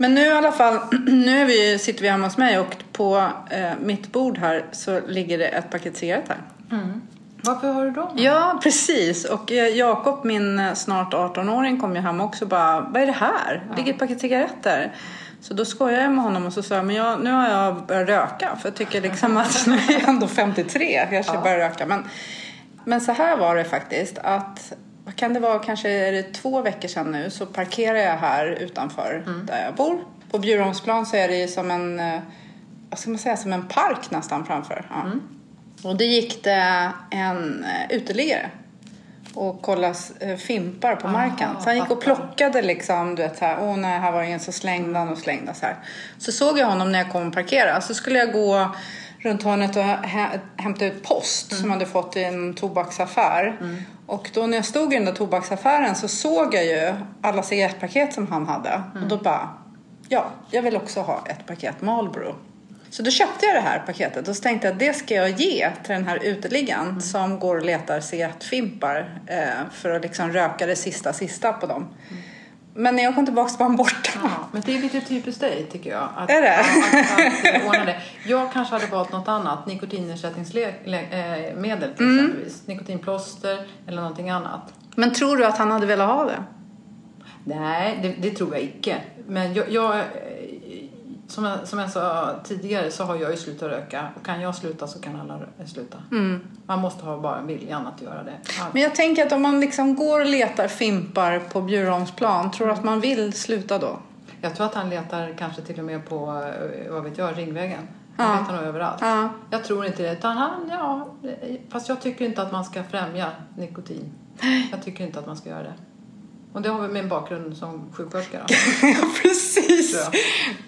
Men nu i alla fall, nu vi, sitter vi hemma hos mig och på eh, mitt bord här så ligger det ett paket cigaretter. Varför har du dem? Ja, precis. Och eh, Jakob, min eh, snart 18-åring, kom ju hem också och bara, vad är det här? Det ligger ett paket cigaretter. Så då skojade jag med honom och så sa jag, men jag, nu har jag börjat röka. För jag tycker liksom att nu är jag ändå 53, jag ska börja röka. Men, men så här var det faktiskt att vad kan det vara, kanske är det två veckor sedan nu så parkerar jag här utanför där jag bor. På Bjurholmsplan så är det ju som en, eh, vad ska man säga, som en park nästan framför. Ja. Och det gick det en eh, uteliggare och kollade eh, fimpar på marken. Så han gick och plockade liksom, du vet så här, åh nej, här var ingen så slängde han och slängde så här. Så såg jag honom när jag kom och parkerade. Så skulle jag gå runt hörnet och hä- hämta ut post som jag hade fått i en tobaksaffär. Och då när jag stod i den där tobaksaffären så såg jag ju alla cigarettpaket som han hade. Och då bara, ja, jag vill också ha ett paket Marlboro. Så då köpte jag det här paketet och så tänkte jag att det ska jag ge till den här uteliggaren som går och letar cigarettfimpar eh, för att liksom röka det sista sista på dem. Men när jag kom tillbaka var han borta. Ja, men det är lite typiskt dig tycker jag. Att, Är det? Ja, att, att ordna det. Jag kanske hade valt något annat, nikotinersättningsmedel till Mm. exempelvis. Nikotinplåster eller någonting annat. Men tror du att han hade velat ha det? Nej, det, det tror jag icke. Men jag, jag, som, jag, som jag sa tidigare så har jag ju slutat röka. Och kan jag sluta så kan alla sluta. Man måste ha bara viljan att göra det. Ja. Men jag tänker att om man liksom går och letar fimpar på Bjurholmsplan, tror du att man vill sluta då? Jag tror att han letar kanske till och med på, eh, vad vet jag, Ringvägen. Han Ja. letar nog överallt. Ja. Jag tror inte det. Utan han, ja, fast jag tycker inte att man ska främja nikotin. Jag tycker inte att man ska göra det. Och det har väl min bakgrund som sjuksköterska då. Ja, precis.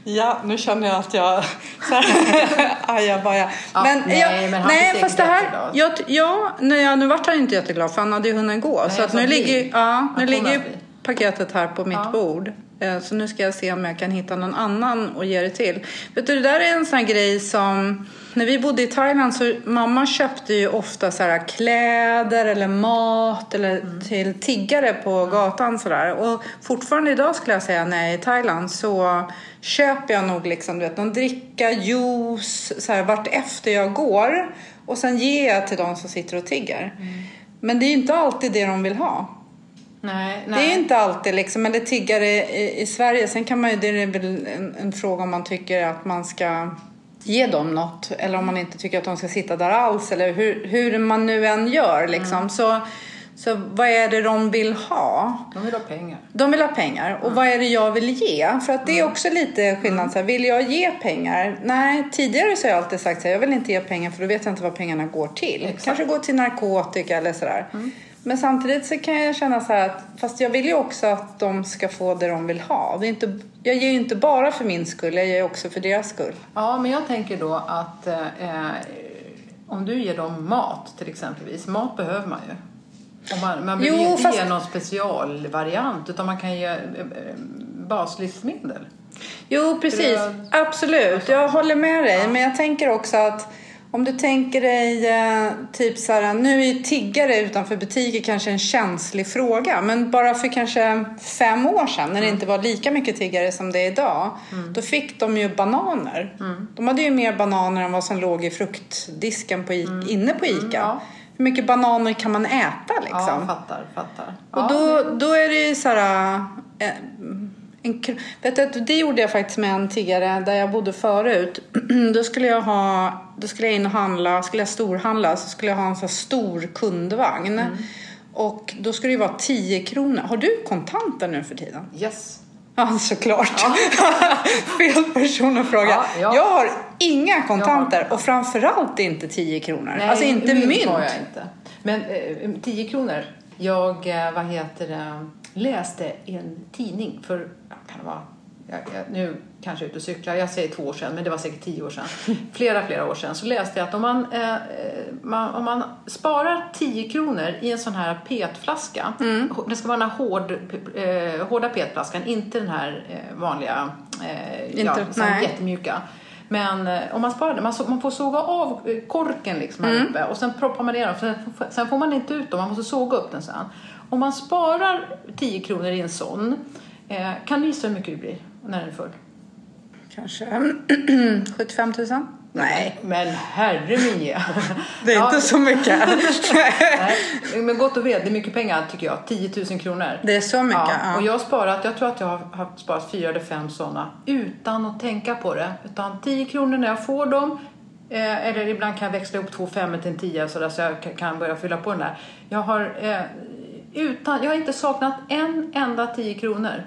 Ja, nu känner jag att jag... Så här, ajabaja. Ja, men, nej, jag, men han nej, fast det här... Jag, ja, nej, nu vart han inte jätteglad för han hade ju hunnit gå. så jag att nu bli. ligger, ja, nu ligger. Paketet här på mitt Ja. bord. Eh, Så nu ska jag se om jag kan hitta någon annan och ge det till. Vet du, det där är en sån här grej som... När vi bodde i Thailand så mamma köpte ju ofta så här kläder eller mat eller Mm. till tiggare på gatan sådär. Och fortfarande idag skulle jag säga när jag är i Thailand så köper jag nog liksom du vet någon dricka, juice så här vart efter jag går. Och sen ger jag till de som sitter och tigger. Mm. Men det är ju inte alltid det de vill ha. Nej, Det är nej. inte alltid liksom, eller tiggare i, i Sverige. Sen kan man ju, det är väl en, en fråga om man tycker att man ska ge dem något. Eller om man inte tycker att de ska sitta där alls. Eller hur, hur man nu än gör liksom. Så, så vad är det de vill ha? De vill ha pengar. De vill ha pengar. Och vad är det jag vill ge? För att det är också lite skillnad. Så här, vill jag ge pengar? Nej, tidigare så har jag alltid sagt här, jag vill inte ge pengar för då vet jag inte vad pengarna går till. Exakt. Kanske går till narkotika eller sådär. Men samtidigt så kan jag känna så här att fast jag vill ju också att de ska få det de vill ha. Det är inte, jag ger ju inte bara för min skull, jag ger också för deras skull. Ja, men jag tänker då att eh, om du ger dem mat till exempelvis. Mat behöver man ju. Och man, man behöver Jo, inte fast- ge någon specialvariant utan man kan ge eh, eh, baslivsmedel. Jo, precis. Absolut. Jag håller med dig. Men jag tänker också att om du tänker dig eh, typ så här, nu är tiggare utanför butiker kanske en känslig fråga. Men bara för kanske fem år sedan när det inte var lika mycket tiggare som det är idag. Då fick de ju bananer. De hade ju mer bananer än vad som låg i fruktdisken på, I- inne på Ica. ja. Hur mycket bananer kan man äta liksom? Ja, fattar, fattar. Och då, då är det ju så här... eh, En, vet du, det gjorde jag faktiskt med en tiggare där jag bodde förut. då skulle jag ha, då skulle jag in och handla, skulle jag storhandla så skulle jag ha en så här stor kundvagn. Mm. Och då skulle det vara 10 kronor. Har du kontanter nu för tiden? Yes. Ja, såklart. Fel person att fråga. Ja, ja. Jag har inga kontanter och framförallt inte 10 kronor. Nej, alltså inte mynt. har jag inte. Men eh, 10 kronor. Jag, eh, vad heter det, läste en tidning för, ja, kan det vara, jag, jag, nu kanske jag är ute och cyklar, jag säger två år sedan, men det var säkert tio år sedan. Flera, flera år sedan så läste jag att om man, eh, man, om man sparar 10 kronor i en sån här petflaska, Mm. det ska vara den här hård, eh, hårda petflaskan, inte den här eh, vanliga, eh, Inte- ja, så här nej. jättemjuka. Men eh, om man sparar det, man, man får såga av eh, korken liksom här uppe och sen proppar man ner. För sen, sen får man inte ut dem, man måste såga upp den sen. Om man sparar 10 kronor i en sån, eh, kan du gissa hur mycket det blir? när den är full? Kanske 75 000? Nej, Men herre Mia. det är Ja, inte så mycket. Nej, men gott och väl, det är mycket pengar tycker jag. 10 000 kronor. Det är så mycket. Ja, Ja, och jag har sparat, jag tror att jag har sparat fyra eller fem sådana utan att tänka på det. Utan 10 kronor när jag får dem, eh, eller ibland kan jag växla upp två femmor till en tia så, där, så jag kan- kan börja fylla på den där. Jag har, eh, utan, jag har inte saknat en enda 10 kronor.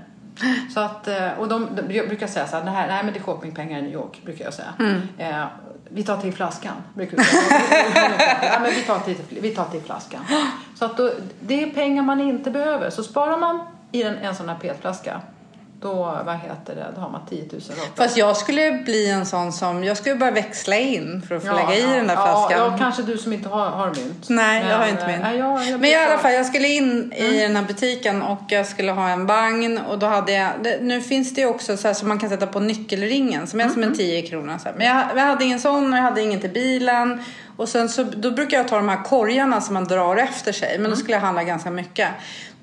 Så att, eh, och de, de, jag brukar säga så här, det här, nej men det är shoppingpengar i New York, brukar jag säga. Eh, vi tar till flaskan, brukar vi säga. ja, men vi, tar till, vi tar till flaskan. Så att då, det är pengar man inte behöver. Så sparar man i en, en sån här petflaska, då, vad heter det, då har man 10 000 rakt Fast jag skulle bli en sån som, jag skulle bara växla in för att få lägga i ja, den där ja, flaskan. Ja, kanske du som inte har, har mynt. Nej, jag har inte eh, min. nej, jag, jag Men i alla fall, jag skulle in i den här butiken och jag skulle ha en vagn och då hade jag, det, nu finns det ju också så här som man kan sätta på nyckelringen som är som en 10 kronor. Så här. Men jag, jag hade ingen sån och jag hade ingen till bilen. Och sen så, då brukar jag ta de här korgarna som man drar efter sig. Men då skulle jag handla ganska mycket.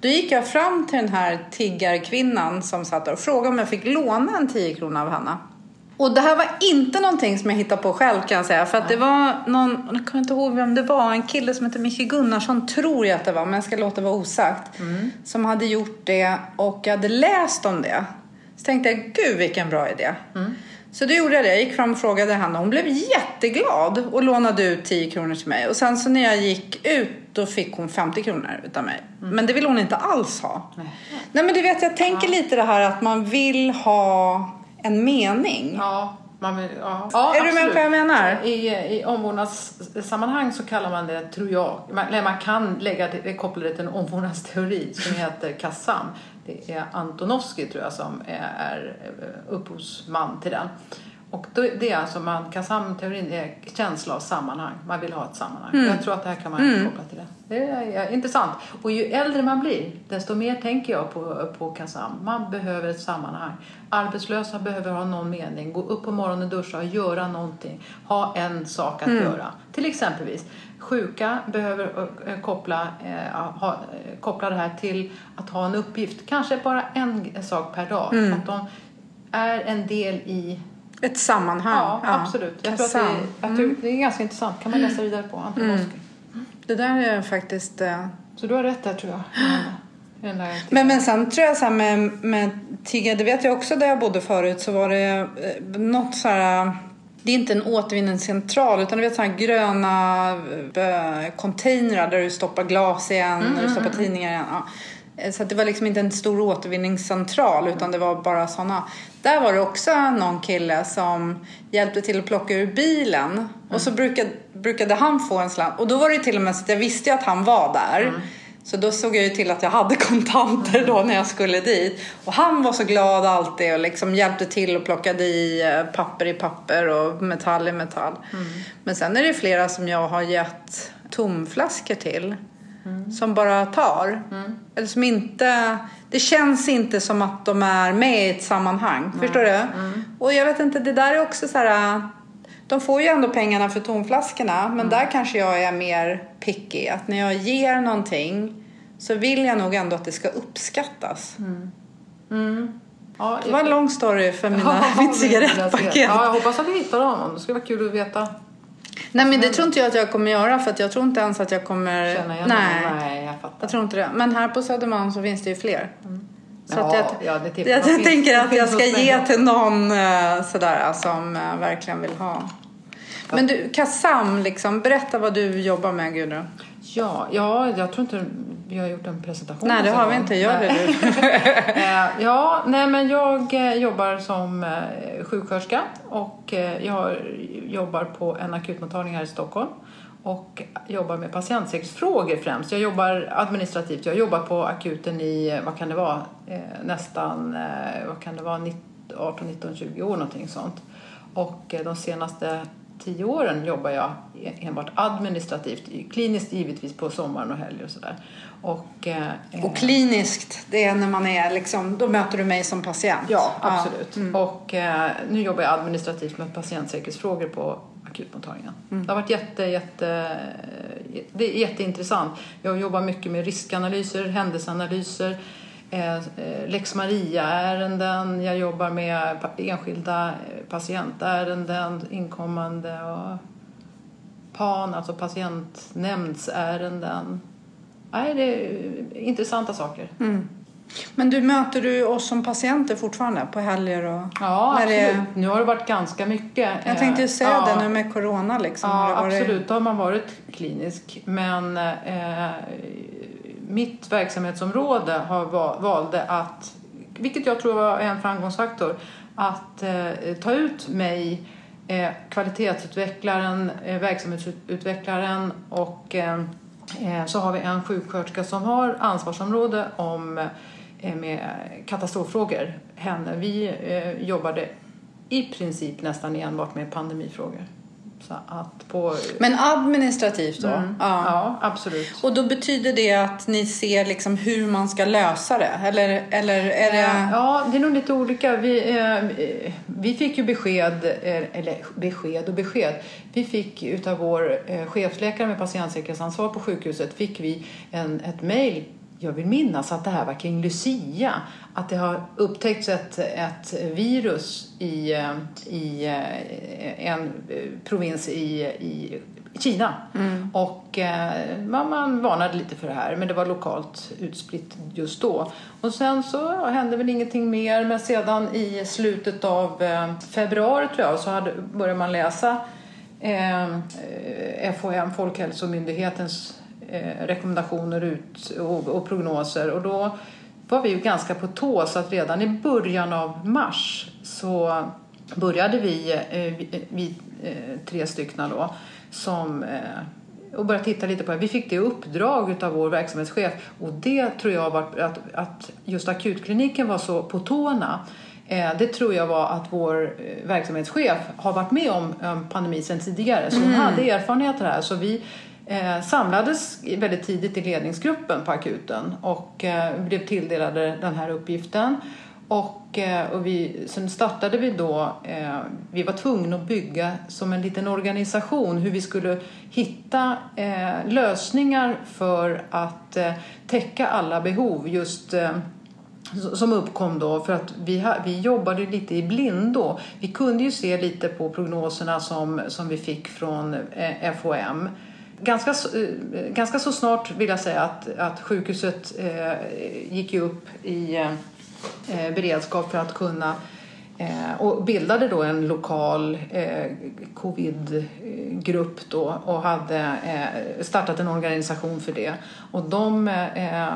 Då gick jag fram till den här tiggarkvinnan som satt där och frågade om jag fick låna en 10 krona av henne. Och det här var inte någonting som jag hittade på själv kan jag säga. För att det var någon, jag kommer inte ihåg vem det var, en kille som heter Micke Gunnarsson tror jag att det var, men jag ska låta det vara osagt. Som hade gjort det och jag hade läst om det. Så tänkte jag, gud vilken bra idé. Så då gjorde jag det, jag gick fram och frågade henne. Hon blev jätteglad och lånade ut 10 kronor till mig. Och sen så när jag gick ut då fick hon 50 kronor utav mig. Men det ville hon inte alls ha. Nej men du vet, jag tänker lite det här att man vill ha en mening. Ja, man vill, ja. ja Är du med absolut. på vad jag menar? I, i omvårdnadssammanhang så kallar man det, tror jag, man, eller man kan lägga det, koppla det till en omvårdnadsteori som heter KASAM. Det är Antonovsky tror jag som är, är eh, upphovsman till den. Och det är alltså, man, KASAM-teorin är känsla av sammanhang. Man vill ha ett sammanhang. Mm. Jag tror att det här kan man koppla till det. Det är, intressant. Och ju äldre man blir, desto mer tänker jag på, på KASAM. Man behöver ett sammanhang. Arbetslösa behöver ha någon mening. Gå upp på morgonen, duscha och göra någonting. Ha en sak att Mm. göra. Till exempelvis, sjuka behöver eh, koppla, eh, ha, koppla det här till att ha en uppgift. Kanske bara en sak per dag. Mm. Att de är en del i Ett sammanhang. Ja, absolut. Jag tror att det, är, jag tror det är ganska intressant. kan man läsa vidare på. Antonovsky. Det där är faktiskt... eh, Så du har rätt där tror jag. Men, men sen tror jag så här med, med tigga, det vet jag också där jag bodde förut så var det eh, något så här det är inte en återvinningscentral utan du vet sådana gröna eh, containrar där du stoppar glas igen och du stoppar tidningar igen. Ja. Eh, Så det var liksom inte en stor återvinningscentral utan det var bara sådana. Där var det också någon kille som hjälpte till att plocka ur bilen och så brukade, brukade han få en slant och då var det till och med så att jag visste ju att han var där. Så då såg jag ju till att jag hade kontanter då när jag skulle dit. Och han var så glad alltid och liksom hjälpte till och plockade i eh, papper i papper och metall i metall. Men sen är det flera som jag har gett tomflaskor till. Som bara tar. Eller som inte... Det känns inte som att de är med i ett sammanhang. Förstår du? Och jag vet inte, det där är också så här... De får ju ändå pengarna för tomflaskorna men där kanske jag är mer picky. Att när jag ger någonting så vill jag nog ändå att det ska uppskattas. Ja, Det var en lång story för mina, mitt cigarettpaket. Ja, jag hoppas att vi hittar honom. Det skulle vara kul att veta. Nej men det tror inte jag att jag kommer göra för att jag tror inte ens att jag kommer... Känna igen Nej. Nej, jag fattar. jag tror inte det. Men här på Södermalm så finns det ju fler. Så Ja, jag, ja, det tippar- jag, finns- tänker att jag ska ge till någon eh, sådär som eh, verkligen vill ha. Men du, Kassam, liksom, berätta vad du jobbar med Gudrun. Ja, ja, jag tror inte vi har gjort en presentation. Nej, det har vi inte. Gör det du. Eh, ja, nej men jag eh, jobbar som eh, sjuksköterska och jag jobbar på en akutmottagning här i Stockholm och jobbar med patientsäkerhetsfrågor främst. Jag jobbar administrativt. Jag jobbar på akuten i, vad kan det vara, nästan, vad kan det vara, 19, 18, 19, 20 år någonting sånt. Och de senaste tio åren jobbar jag enbart administrativt, kliniskt givetvis på sommaren och helger och sådär. Och, eh, Och kliniskt, det är när man är liksom, då möter du mig som patient. Ja, absolut. Och eh, nu jobbar jag administrativt med patientsäkerhetsfrågor på akutmottagningen. Det har varit jätte, jätte, det är jätteintressant. Jag jobbar mycket med riskanalyser, händelseanalyser, Lex Maria-ärenden, jag jobbar med enskilda eh, patientärenden, inkommande och PAN, alltså patientnämndsärenden. Nej, det är intressanta saker. Mm. Men du möter du oss som patienter fortfarande på helger? Och ja, absolut. Det... Nu har det varit ganska mycket. Jag tänkte säga ja. det nu med corona. Liksom, ja, varit... absolut. Då har man varit klinisk. Men eh, mitt verksamhetsområde har valde att, vilket jag tror var en framgångsfaktor, att eh, ta ut mig, eh, kvalitetsutvecklaren, eh, verksamhetsutvecklaren och eh, eh så har vi en sjuksköterska som har ansvarsområde om eh, med katastroffrågor. Henne. Vi eh, jobbade i princip nästan enbart med pandemifrågor. På... Men administrativt då? Mm. Ja. ja. absolut. Och då betyder det att ni ser liksom hur man ska lösa det? Eller, eller är det... Ja, det är nog lite olika. Vi, eh, vi fick ju besked, eh, eller besked och besked. Vi fick utav vår eh, chefsläkare med patientsäkerhetsansvar på sjukhuset fick vi en, ett mejl jag vill minnas att det här var kring Lucia. Att det har upptäckts ett, ett virus i, eh, i eh, en eh, provins i, i Kina. Mm. Och man, man varnade lite för det här, men det var lokalt utspritt just då. Och sen så hände väl ingenting mer, men sedan i slutet av februari tror jag så hade, började man läsa eh, FHM, Folkhälsomyndighetens eh, rekommendationer ut och, och, prognoser och då var vi ju ganska på tå så att redan i början av mars så började vi, eh, vi eh, tre stycken då, som eh, och började titta lite på det. Vi fick det uppdrag av vår verksamhetschef och det tror jag var att, att just akutkliniken var så på tårna. Eh, det tror jag var att vår eh, verksamhetschef har varit med om pandemi sedan tidigare så hon mm. hade erfarenhet av det här. Så vi eh, samlades väldigt tidigt i ledningsgruppen på akuten och eh, blev tilldelade den här uppgiften. Och, eh, och vi, sen startade vi då, eh, vi var tvungna att bygga som en liten organisation hur vi skulle hitta eh, lösningar för att eh, täcka alla behov just eh, som uppkom då för att vi, vi jobbade lite i blindo. Vi kunde ju se lite på prognoserna som, som vi fick från eh, FOM ganska, eh, ganska så snart vill jag säga att, att sjukhuset eh, gick upp i eh, eh, beredskap för att kunna eh, och bildade då en lokal eh, covidgrupp då och hade eh, startat en organisation för det. Och de, eh,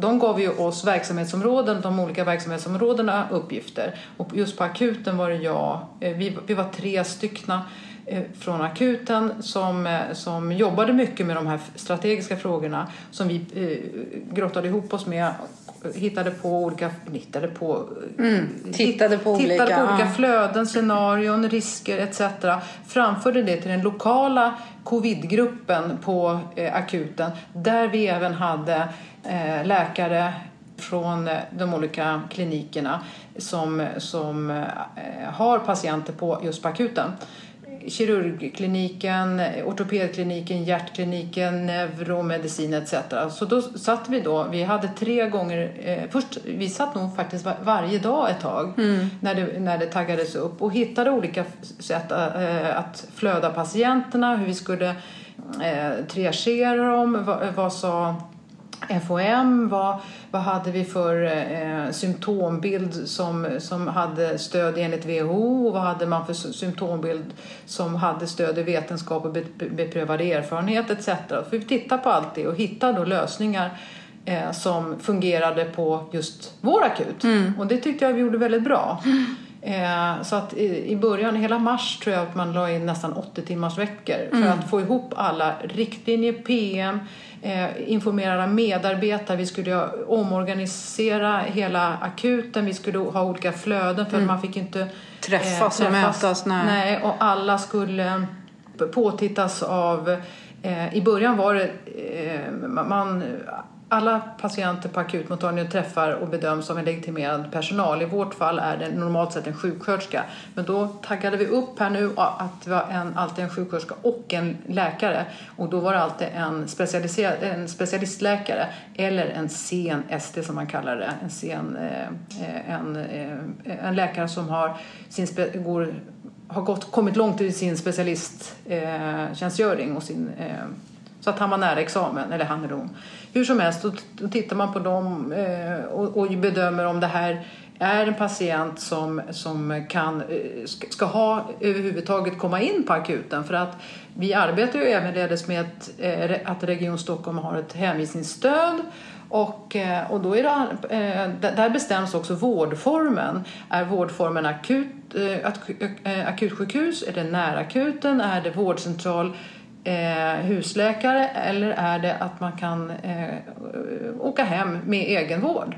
de gav ju oss verksamhetsområden, de olika verksamhetsområdena uppgifter. Och just på akuten var det jag, eh, vi, vi var tre styckna Eh, från akuten som, eh, som jobbade mycket med de här strategiska frågorna som vi eh, grottade ihop oss med hittade på olika, hittade på, mm, tittade på tittade olika, på olika ja. flöden, scenarion, risker etc. Framförde det till den lokala covidgruppen på eh, akuten där vi även hade eh, läkare från de olika klinikerna som, som eh, har patienter på just på akuten kirurgkliniken, ortopedkliniken, hjärtkliniken, neuromedicin etc. Så då satt vi då, vi hade tre gånger, eh, först, vi satt nog faktiskt var, varje dag ett tag mm. när, det, när det taggades upp och hittade olika sätt eh, att flöda patienterna, hur vi skulle eh, triagera dem, vad, vad sa FOM, vad, vad hade vi för eh, symptombild som, som hade stöd enligt WHO och vad hade man för symptombild som hade stöd i vetenskap och beprövad erfarenhet etc. Så vi tittade på allt det och hittade då lösningar eh, som fungerade på just vår akut. Mm. Och det tyckte jag vi gjorde väldigt bra. Mm. Eh, så att i, i början, hela mars tror jag att man la in nästan 80 timmars veckor för mm. att få ihop alla riktlinjer, PM, eh, informera medarbetare, vi skulle omorganisera hela akuten, vi skulle ha olika flöden för mm. man fick inte träffas, eh, och mötas. Nej. nej. och alla skulle påtittas av Eh, I början var det, eh, man, alla patienter på akutmottagningen träffar och bedöms av en legitimerad personal. I vårt fall är det normalt sett en sjuksköterska. Men då taggade vi upp här nu att det var en, alltid en sjuksköterska och en läkare. Och då var det alltid en, specialiserad, en specialistläkare eller en sen ST som man kallar det. En, sen, eh, en, eh, en läkare som har, sin spe, går, har gått, kommit långt i sin specialisttjänstgöring och sin eh, så att han var nära examen, eller han eller hon. Hur som helst, då, tittar man på dem eh, och, bedömer om det här är en patient som, som kan, eh, ska ha överhuvudtaget komma in på akuten. För att vi arbetar ju ävenledes med att, eh, att Region Stockholm har ett hänvisningsstöd och, och då är det, där bestäms också vårdformen. Är vårdformen akut, akutsjukhus? Är det närakuten? Är det vårdcentral? Eh, husläkare eller är det att man kan eh, åka hem med egenvård?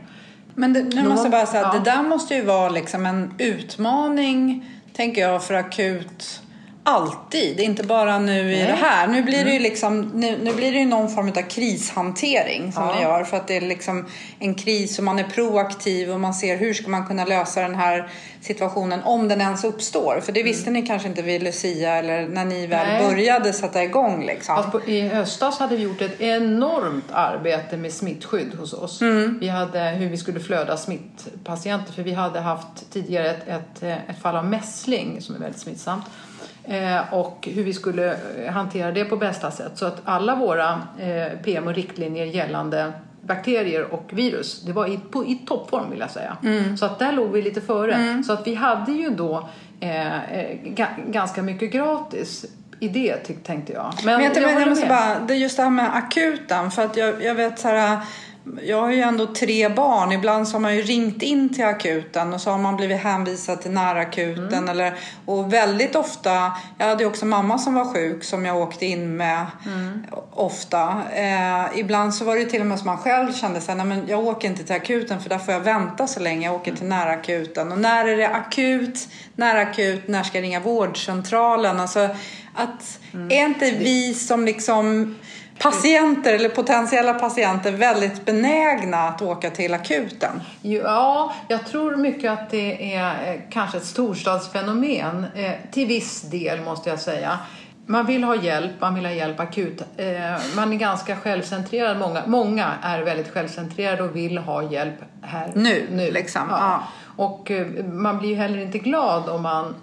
Men det, nu måste jag bara säga, ja. det där måste ju vara liksom en utmaning, tänker jag, för akut alltid, inte bara nu i Nej. det här. Nu blir det ju mm. liksom, nu, nu blir det ju någon form av krishantering som ja. ni gör för att det är liksom en kris och man är proaktiv och man ser hur ska man kunna lösa den här situationen om den ens uppstår. För det visste mm. ni kanske inte vid Lucia eller när ni väl Nej. började sätta igång. Liksom. Alltså, I höstas hade vi gjort ett enormt arbete med smittskydd hos oss. Mm. Vi hade hur vi skulle flöda smittpatienter för vi hade haft tidigare ett, ett, ett fall av mässling som är väldigt smittsamt. Eh, och hur vi skulle eh, hantera det på bästa sätt. Så att alla våra eh, PM och riktlinjer gällande bakterier och virus, det var i, på, i toppform vill jag säga. Mm. Så att där låg vi lite före. Mm. Så att vi hade ju då eh, ganska mycket gratis i det tänkte jag. Men, men jag, jag, jag måste bara, det är just det här med akuten, för att jag, jag vet så här jag har ju ändå tre barn. Ibland så har man ju ringt in till akuten och så har man blivit hänvisad till närakuten. Mm. Eller, och väldigt ofta, jag hade ju också mamma som var sjuk som jag åkte in med mm. ofta. Eh, ibland så var det till och med som man själv kände sig, nej men jag åker inte till akuten för där får jag vänta så länge. Jag åker till närakuten. Och när är det akut? Närakut? När ska jag ringa vårdcentralen? Alltså, att, mm. är inte vi som liksom patienter eller potentiella patienter väldigt benägna att åka till akuten? Ja, jag tror mycket att det är eh, kanske ett storstadsfenomen. Eh, till viss del måste jag säga. Man vill ha hjälp, man vill ha hjälp akut. Eh, man är ganska självcentrerad. Många, många är väldigt självcentrerade och vill ha hjälp här nu. nu. Liksom. Ja. Ja. Och man blir ju heller inte glad om man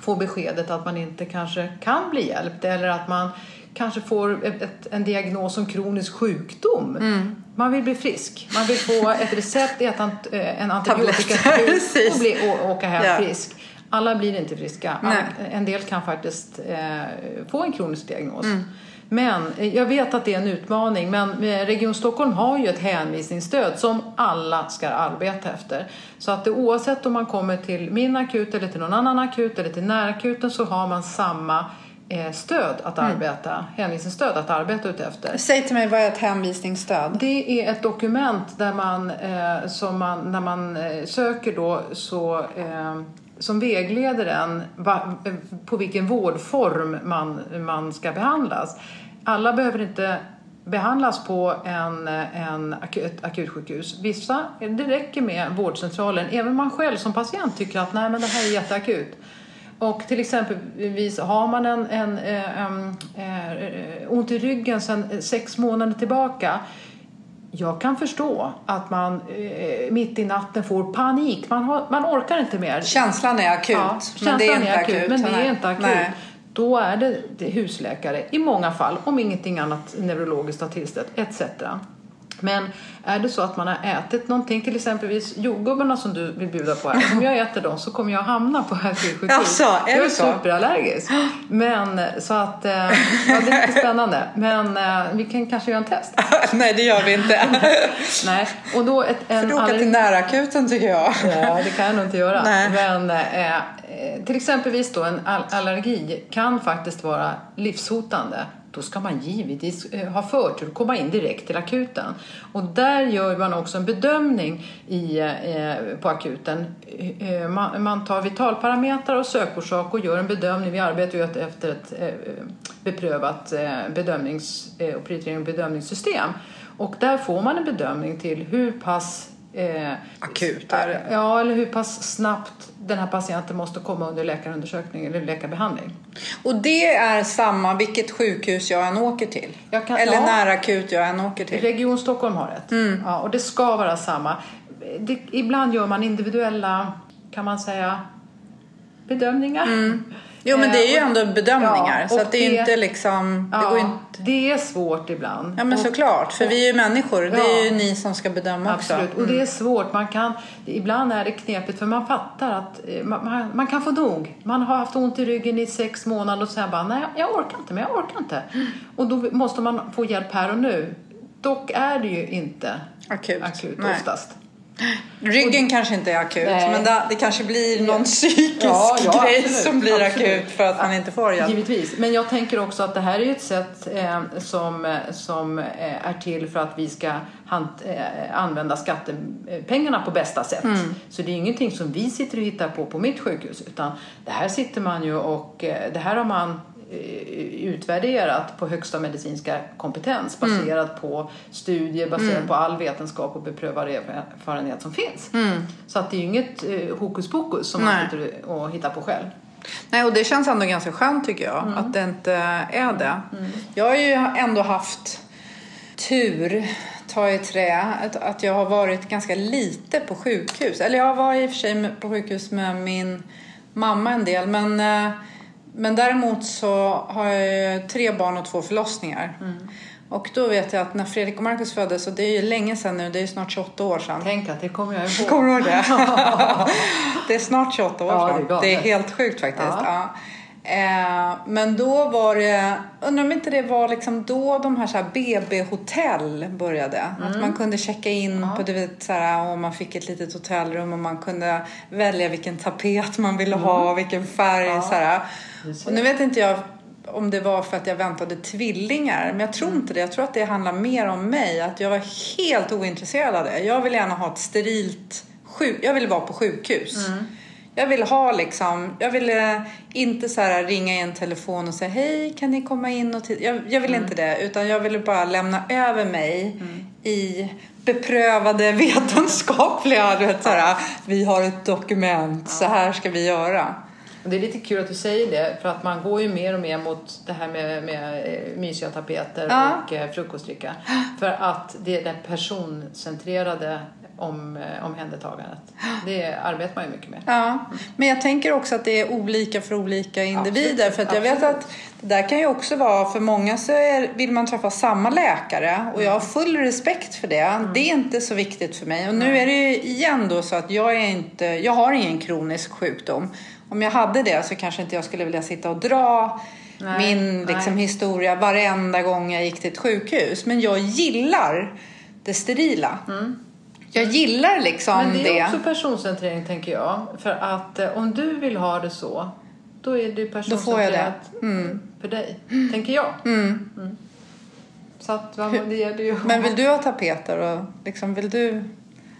får beskedet att man inte kanske kan bli hjälpt eller att man kanske får ett, ett, en diagnos som kronisk sjukdom. Mm. Man vill bli frisk. Man vill få ett recept, äta en antibiotika och, bli, och åka hem ja. frisk. Alla blir inte friska. Alla, en del kan faktiskt eh, få en kronisk diagnos. Mm. Men eh, jag vet att det är en utmaning, men eh, Region Stockholm har ju ett hänvisningsstöd som alla ska arbeta efter. Så att det, oavsett om man kommer till min akut eller till någon annan akut eller till närakuten så har man samma Eh, stöd att mm. arbeta, mm. hänvisningsstöd att arbeta utefter. Säg till mig, vad är ett hänvisningsstöd? Det är ett dokument där man, eh, som man när man eh, söker då så eh, som vägleder en va, eh, på vilken vårdform man, man ska behandlas. Alla behöver inte behandlas på en, en akut, akutsjukhus. Vissa, det räcker med vårdcentralen. Även man själv som patient tycker att nej men det här är jätteakut och till exempelvis har man en, en, en, en, en ont i ryggen sedan sex månader tillbaka jag kan förstå att man eh, mitt i natten får panik. Man, har, man orkar inte mer. Känslan är akut, ja, men det är inte akut. akut. Men det är inte akut. Nej. Då är det, det husläkare i många fall, om ingenting annat neurologiskt har tillstött, etc. Men är det så att man har ätit någonting, till exempelvis jordgubbarna som du vill bjuda på här. Om jag äter dem så kommer jag hamna på akutsjukhus. Alltså, är jag är så? superallergisk. Men så att, eh, ja det är lite spännande. Men eh, vi kan kanske göra en test. Nej det gör vi inte. Nej. Och då ett, en För du åka till närakuten tycker jag. ja det kan jag nog inte göra. Nej. Men eh, till exempelvis då en allergi kan faktiskt vara livshotande då ska man givetvis eh, ha förtur att komma in direkt till akuten. Och där gör man också en bedömning i, eh, på akuten. Eh, eh, man, tar vitalparametrar och sökorsak och gör en bedömning. Vi arbetar ju efter ett beprövat bedömnings och prioritering och bedömningssystem. Och där får man en bedömning till hur pass eh, Akut är det. Ja, eller hur pass snabbt den här patienten måste komma under läkarundersökning eller läkarbehandling. Och det är samma vilket sjukhus jag än åker till? Kan- Eller ja. nära akut jag än åker till? Region Stockholm har ett. Mm. Ja, och det ska vara samma. Det, ibland gör man individuella, kan man säga, bedömningar. Jo men det är ju Eh, och- ändå bedömningar Ja, så och att det är det- inte liksom... Det Ja, går inte... det är svårt ibland. Ja men Och- såklart, för vi är ju människor. Det är ju ni som ska bedöma också. Absolut, och det är svårt. Man kan, ibland är det knepigt för man fattar att eh, man, man, man kan få nog. Man har haft ont i ryggen i sex månader och sen bara, nej jag orkar inte, men jag orkar inte. Och då måste man få hjälp här och nu. Dock är det ju inte Akut. akut Nej. oftast. Ryggen kanske inte är akut, Nej. men det, det kanske blir någon psykisk Ja, ja, grej absolut, som blir absolut. akut för att man inte får hjälp. Givetvis, men jag tänker också att det här är ett sätt eh, som, eh, som eh, är till för att vi ska hant, eh, använda skattepengarna på bästa sätt. Mm. Så det är ingenting som vi sitter och hittar på på mitt sjukhus utan det här sitter man ju och eh, det här har man utvärderat på högsta medicinska kompetens Mm. baserat på studier, baserat på all vetenskap och beprövad erfarenhet som finns. Så att det är ju inget eh, hokus pokus som man Mm. Nej. sitter och hittar på själv. Nej, och det känns ändå ganska skönt tycker jag, Mm. att det inte är det. Jag har ju ändå haft tur, ta i trä, att, att jag har varit ganska lite på sjukhus. Eller jag var i och för sig på sjukhus med min mamma en del, men, eh, men däremot så har jag tre barn och två förlossningar. Och då vet jag att när Fredrik och Marcus föddes, och det är ju länge sedan nu, det är ju snart 28 år sedan. Tänk att det kommer jag ihåg. Kommer du ihåg det? det är snart 28 år Ja, det är sedan. Det är helt sjukt faktiskt. Ja. Ja. Eh, men då var det, undrar om inte det var liksom då de här, så här BB-hotell började. Att Mm. man kunde checka in på, du vet, så här, och man fick ett litet hotellrum och man kunde välja vilken tapet man ville ha, vilken färg. Mm. Så här. Och nu vet inte jag om det var för att jag väntade tvillingar, men jag tror Mm. inte det. Jag tror att det handlar mer om mig, att jag var helt ointresserad av det. Jag vill gärna ha ett sterilt sjuk... Jag vill vara på sjukhus. Mm. Jag vill ha liksom, jag ville inte så här ringa i en telefon och säga hej kan ni komma in och titta. Jag, jag vill Mm. inte det utan jag ville bara lämna över mig i beprövade vetenskapliga, du vet så här, vi har ett dokument, så här ska vi göra. Och Det är lite kul att du säger det för att man går ju mer och mer mot det här med, med eh, mysiga tapeter Ja. och eh, frukostdricka. För att det är det personcentrerade om, eh, omhändertagandet. Det arbetar man ju mycket med. Ja, men jag tänker också att det är olika för olika individer. Absolut, För att jag vet absolut. att det där kan ju också vara, för många så är, vill man träffa samma läkare och jag har full respekt för det. Mm. Det är inte så viktigt för mig. Och nu är det ju igen då så att jag är inte, jag har ingen kronisk sjukdom. Om jag hade det så kanske inte jag skulle vilja sitta och dra Nej, min liksom, nej. historia varenda gång jag gick till ett sjukhus. Men jag gillar det sterila. Jag gillar liksom Mm. Men det är det. också personcentrering tänker jag. För att eh, om du vill ha det så, då är det Då får jag det. personcentrerat för dig. Tänker jag. Mm. Så att vad- det gäller ju Men vill du ha tapeter och liksom vill du?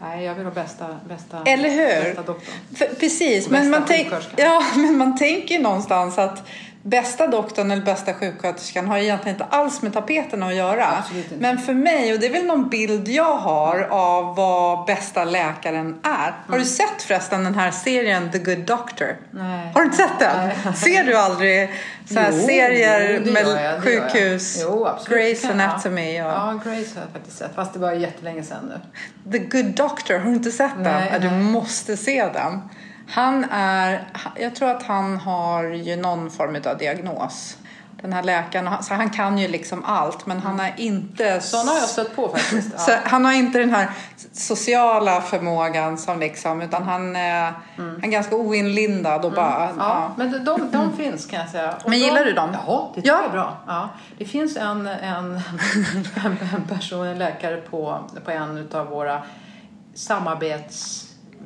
Nej, jag vill ha bästa, bästa, Eller hur? bästa doktorn. För, precis, Och men man, tänk, ja, men man tänker någonstans att bästa doktorn eller bästa sjuksköterskan har egentligen inte alls med tapeterna att göra. Men för mig, och det är väl någon bild jag har av vad bästa läkaren är. Har du sett förresten den här serien The Good Doctor? Nej. Har du inte sett den? Nej. Ser du aldrig så här Jo, serier jo, med jag, sjukhus? Jo, jag. Anatomy och... Ja, Grace har jag faktiskt sett. Fast det var jättelänge sedan nu. The Good Doctor, har du inte sett den? Nej, Du måste se den. Han är, jag tror att han har ju någon form av diagnos. Den här läkaren, så han kan ju liksom allt men han är inte... Sådana har jag stött på faktiskt. Så Ja. han har inte den här sociala förmågan som liksom, utan han, är- han är ganska oinlindad och bara... Mm. Ja, men de, de, de finns kan jag säga. Och Men de, gillar du dem? Ja, det tycker Ja. jag är bra. Ja. Det finns en, en, en, en person, en läkare på, på en av våra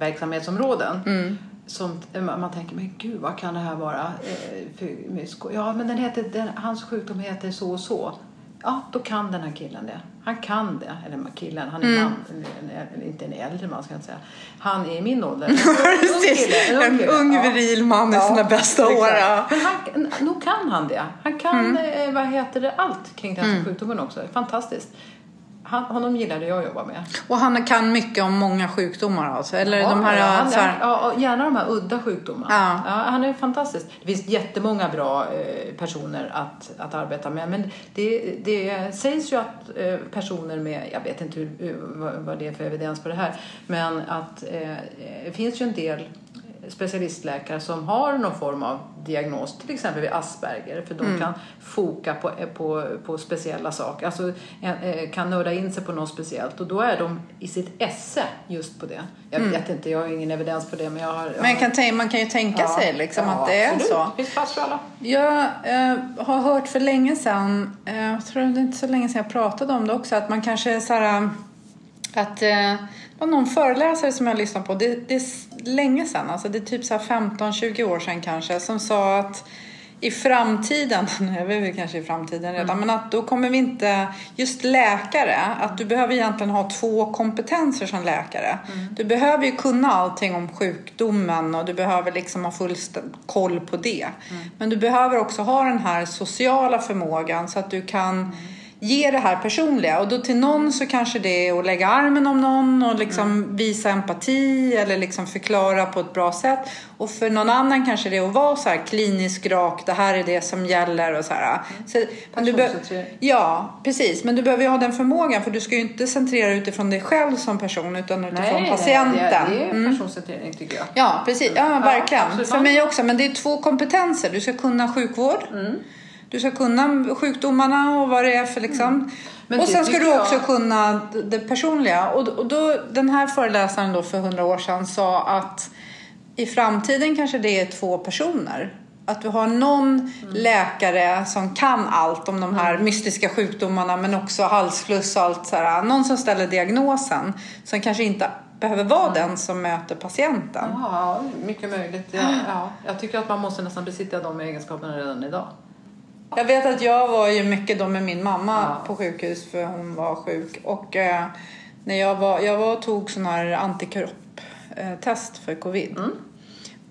samarbetsverksamhetsområden. Mm. Som man tänker, men gud vad kan det här vara? Eh, för, ja, men den heter, den, hans sjukdom heter så och så. Ja, då kan den här killen det. Han kan det. Eller killen, han är Mm. man. Inte en äldre man ska jag inte säga. Han är i min ålder. En ung Precis, kille, en ung Ja. viril man i sina bästa år. ja. Men han, nog kan han det. Han kan, eh, vad heter det, allt kring den här sjukdomen också. Fantastiskt. Han, honom gillade jag att jobba med. Och han kan mycket om många sjukdomar alltså? Eller Ja, de här, ja, han, så här ja, gärna de här udda sjukdomarna. Ja. han är fantastisk. Det finns jättemånga bra eh, personer att, att arbeta med. Men det, det sägs ju att eh, personer med, jag vet inte hur, hur, vad, vad det är för evidens på det här, men att eh, det finns ju en del specialistläkare som har någon form av diagnos, till exempel vid Asperger, för de kan foka på, på, på speciella saker, alltså eh, kan nörda in sig på något speciellt och då är de i sitt esse just på det. Jag vet inte, jag har ingen evidens på det men jag har... Jag Men jag har kan man kan ju tänka sig liksom ja, att det är absolut. så. Det finns plats för alla. Jag eh, har hört för länge sedan, eh, jag tror det är inte så länge sedan jag pratade om det också, att man kanske så här, att eh, det var någon föreläsare som jag lyssnade på, det, det länge sedan, alltså det är typ så här 15-20 år sedan kanske, som sa att i framtiden, nu är vi kanske i framtiden redan, men att då kommer vi inte, just läkare, att du behöver egentligen ha två kompetenser som läkare. Du behöver ju kunna allting om sjukdomen och du behöver liksom ha full koll på det. Men du behöver också ha den här sociala förmågan så att du kan ge det här personliga. Och då till någon så kanske det är att lägga armen om någon och liksom visa empati eller liksom förklara på ett bra sätt. Och för någon annan kanske det är att vara så här kliniskt rak, det här är det som gäller och så här. Så, men du be- ja, precis. Men du behöver ju ha den förmågan för du ska ju inte centrera utifrån dig själv som person utan utifrån patienten. Nej, det, det är Mm. personcentrering tycker jag. Ja, precis. Ja, verkligen. absolut. För mig också. Men det är två kompetenser. Du ska kunna sjukvård. Mm. Du ska kunna sjukdomarna och vad det är för liksom. Mm. Men och sen ska du jag- också kunna det personliga. Och, och då, den här föreläsaren då för hundra år sedan sa att i framtiden kanske det är två personer. Att du har någon Mm. läkare som kan allt om de här mystiska sjukdomarna men också halsfluss och allt så här. Någon som ställer diagnosen som kanske inte behöver vara den som möter patienten. Ja, mycket möjligt. Ja, ja. Jag tycker att man måste nästan besitta de egenskaperna redan idag. Jag vet att jag var ju mycket då med min mamma Ja. på sjukhus för hon var sjuk. Och eh, när jag var, jag var och tog sån här antikropptest för covid.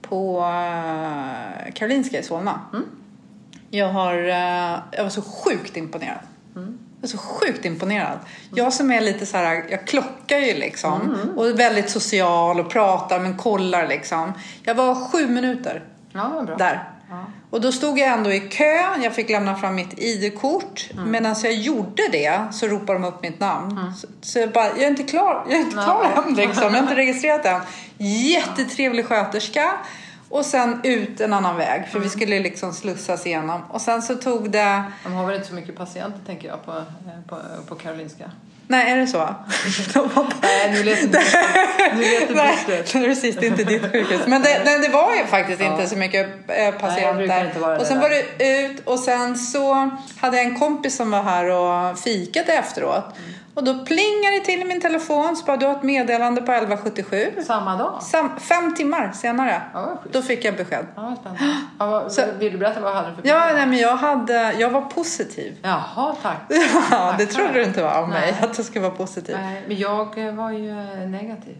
På eh, Karolinska i Solna. Jag, har, eh, jag var så sjukt imponerad. Jag var så sjukt imponerad. Jag som är lite så här, jag klockar ju liksom. Och är väldigt social och pratar men kollar liksom. Jag var sju minuter Ja, där. Ja. Och då stod jag ändå i kö, jag fick lämna fram mitt ID-kort. Mm. Medan jag gjorde det så ropade de upp mitt namn. Så, så jag bara, jag är inte klar, jag är inte klar än liksom. Jag har inte registrerat än. Jättetrevlig sköterska. Och sen ut en annan väg, Mm. för vi skulle liksom slussas igenom. Och sen så tog det... De har väl inte så mycket patienter tänker jag på, eh, på, på Karolinska. Nej, är det så? Nej, nu lät det Nej, precis det är inte ditt sjukhus. Men det, nej, det var ju faktiskt inte så mycket eh, patienter. vara och sen var det ut och sen så hade jag en kompis som var här och fikade efteråt. Mm. Och då plingade det till i min telefon så bara du har ett meddelande på 1177. Samma dag? Sam, fem timmar senare. Ja. Då fick jag besked. Ja, spännande. Ja, vad, Så- vill du berätta vad jag hade för Ja, nej, men jag, hade, jag var positiv. Jaha, tack. Ja, det Tack. trodde du inte var av mig, Nej. att jag skulle vara positiv. Nej, men jag var ju negativ.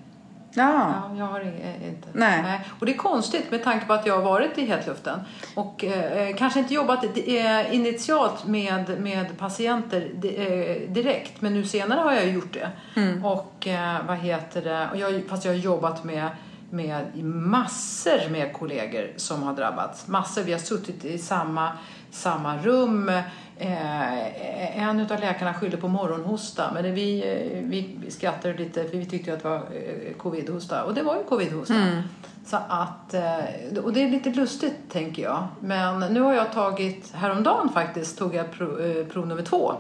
Ja. Ja, jag har inte. Nej. Och det är konstigt med tanke på att jag har varit i hetluften och eh, kanske inte jobbat eh, initialt med, med patienter eh, direkt men nu senare har jag gjort det. Mm. Och eh, vad heter det, och jag, fast jag har jobbat med med massor med kollegor som har drabbats. Massor, vi har suttit i samma, samma rum. Eh, en av läkarna skyllde på morgonhosta men vi, eh, vi skrattade lite för vi tyckte att det var eh, covidhosta och det var ju covidhosta. Så att, eh, och det är lite lustigt tänker jag. Men nu har jag tagit, häromdagen faktiskt tog jag prov, prov nummer två.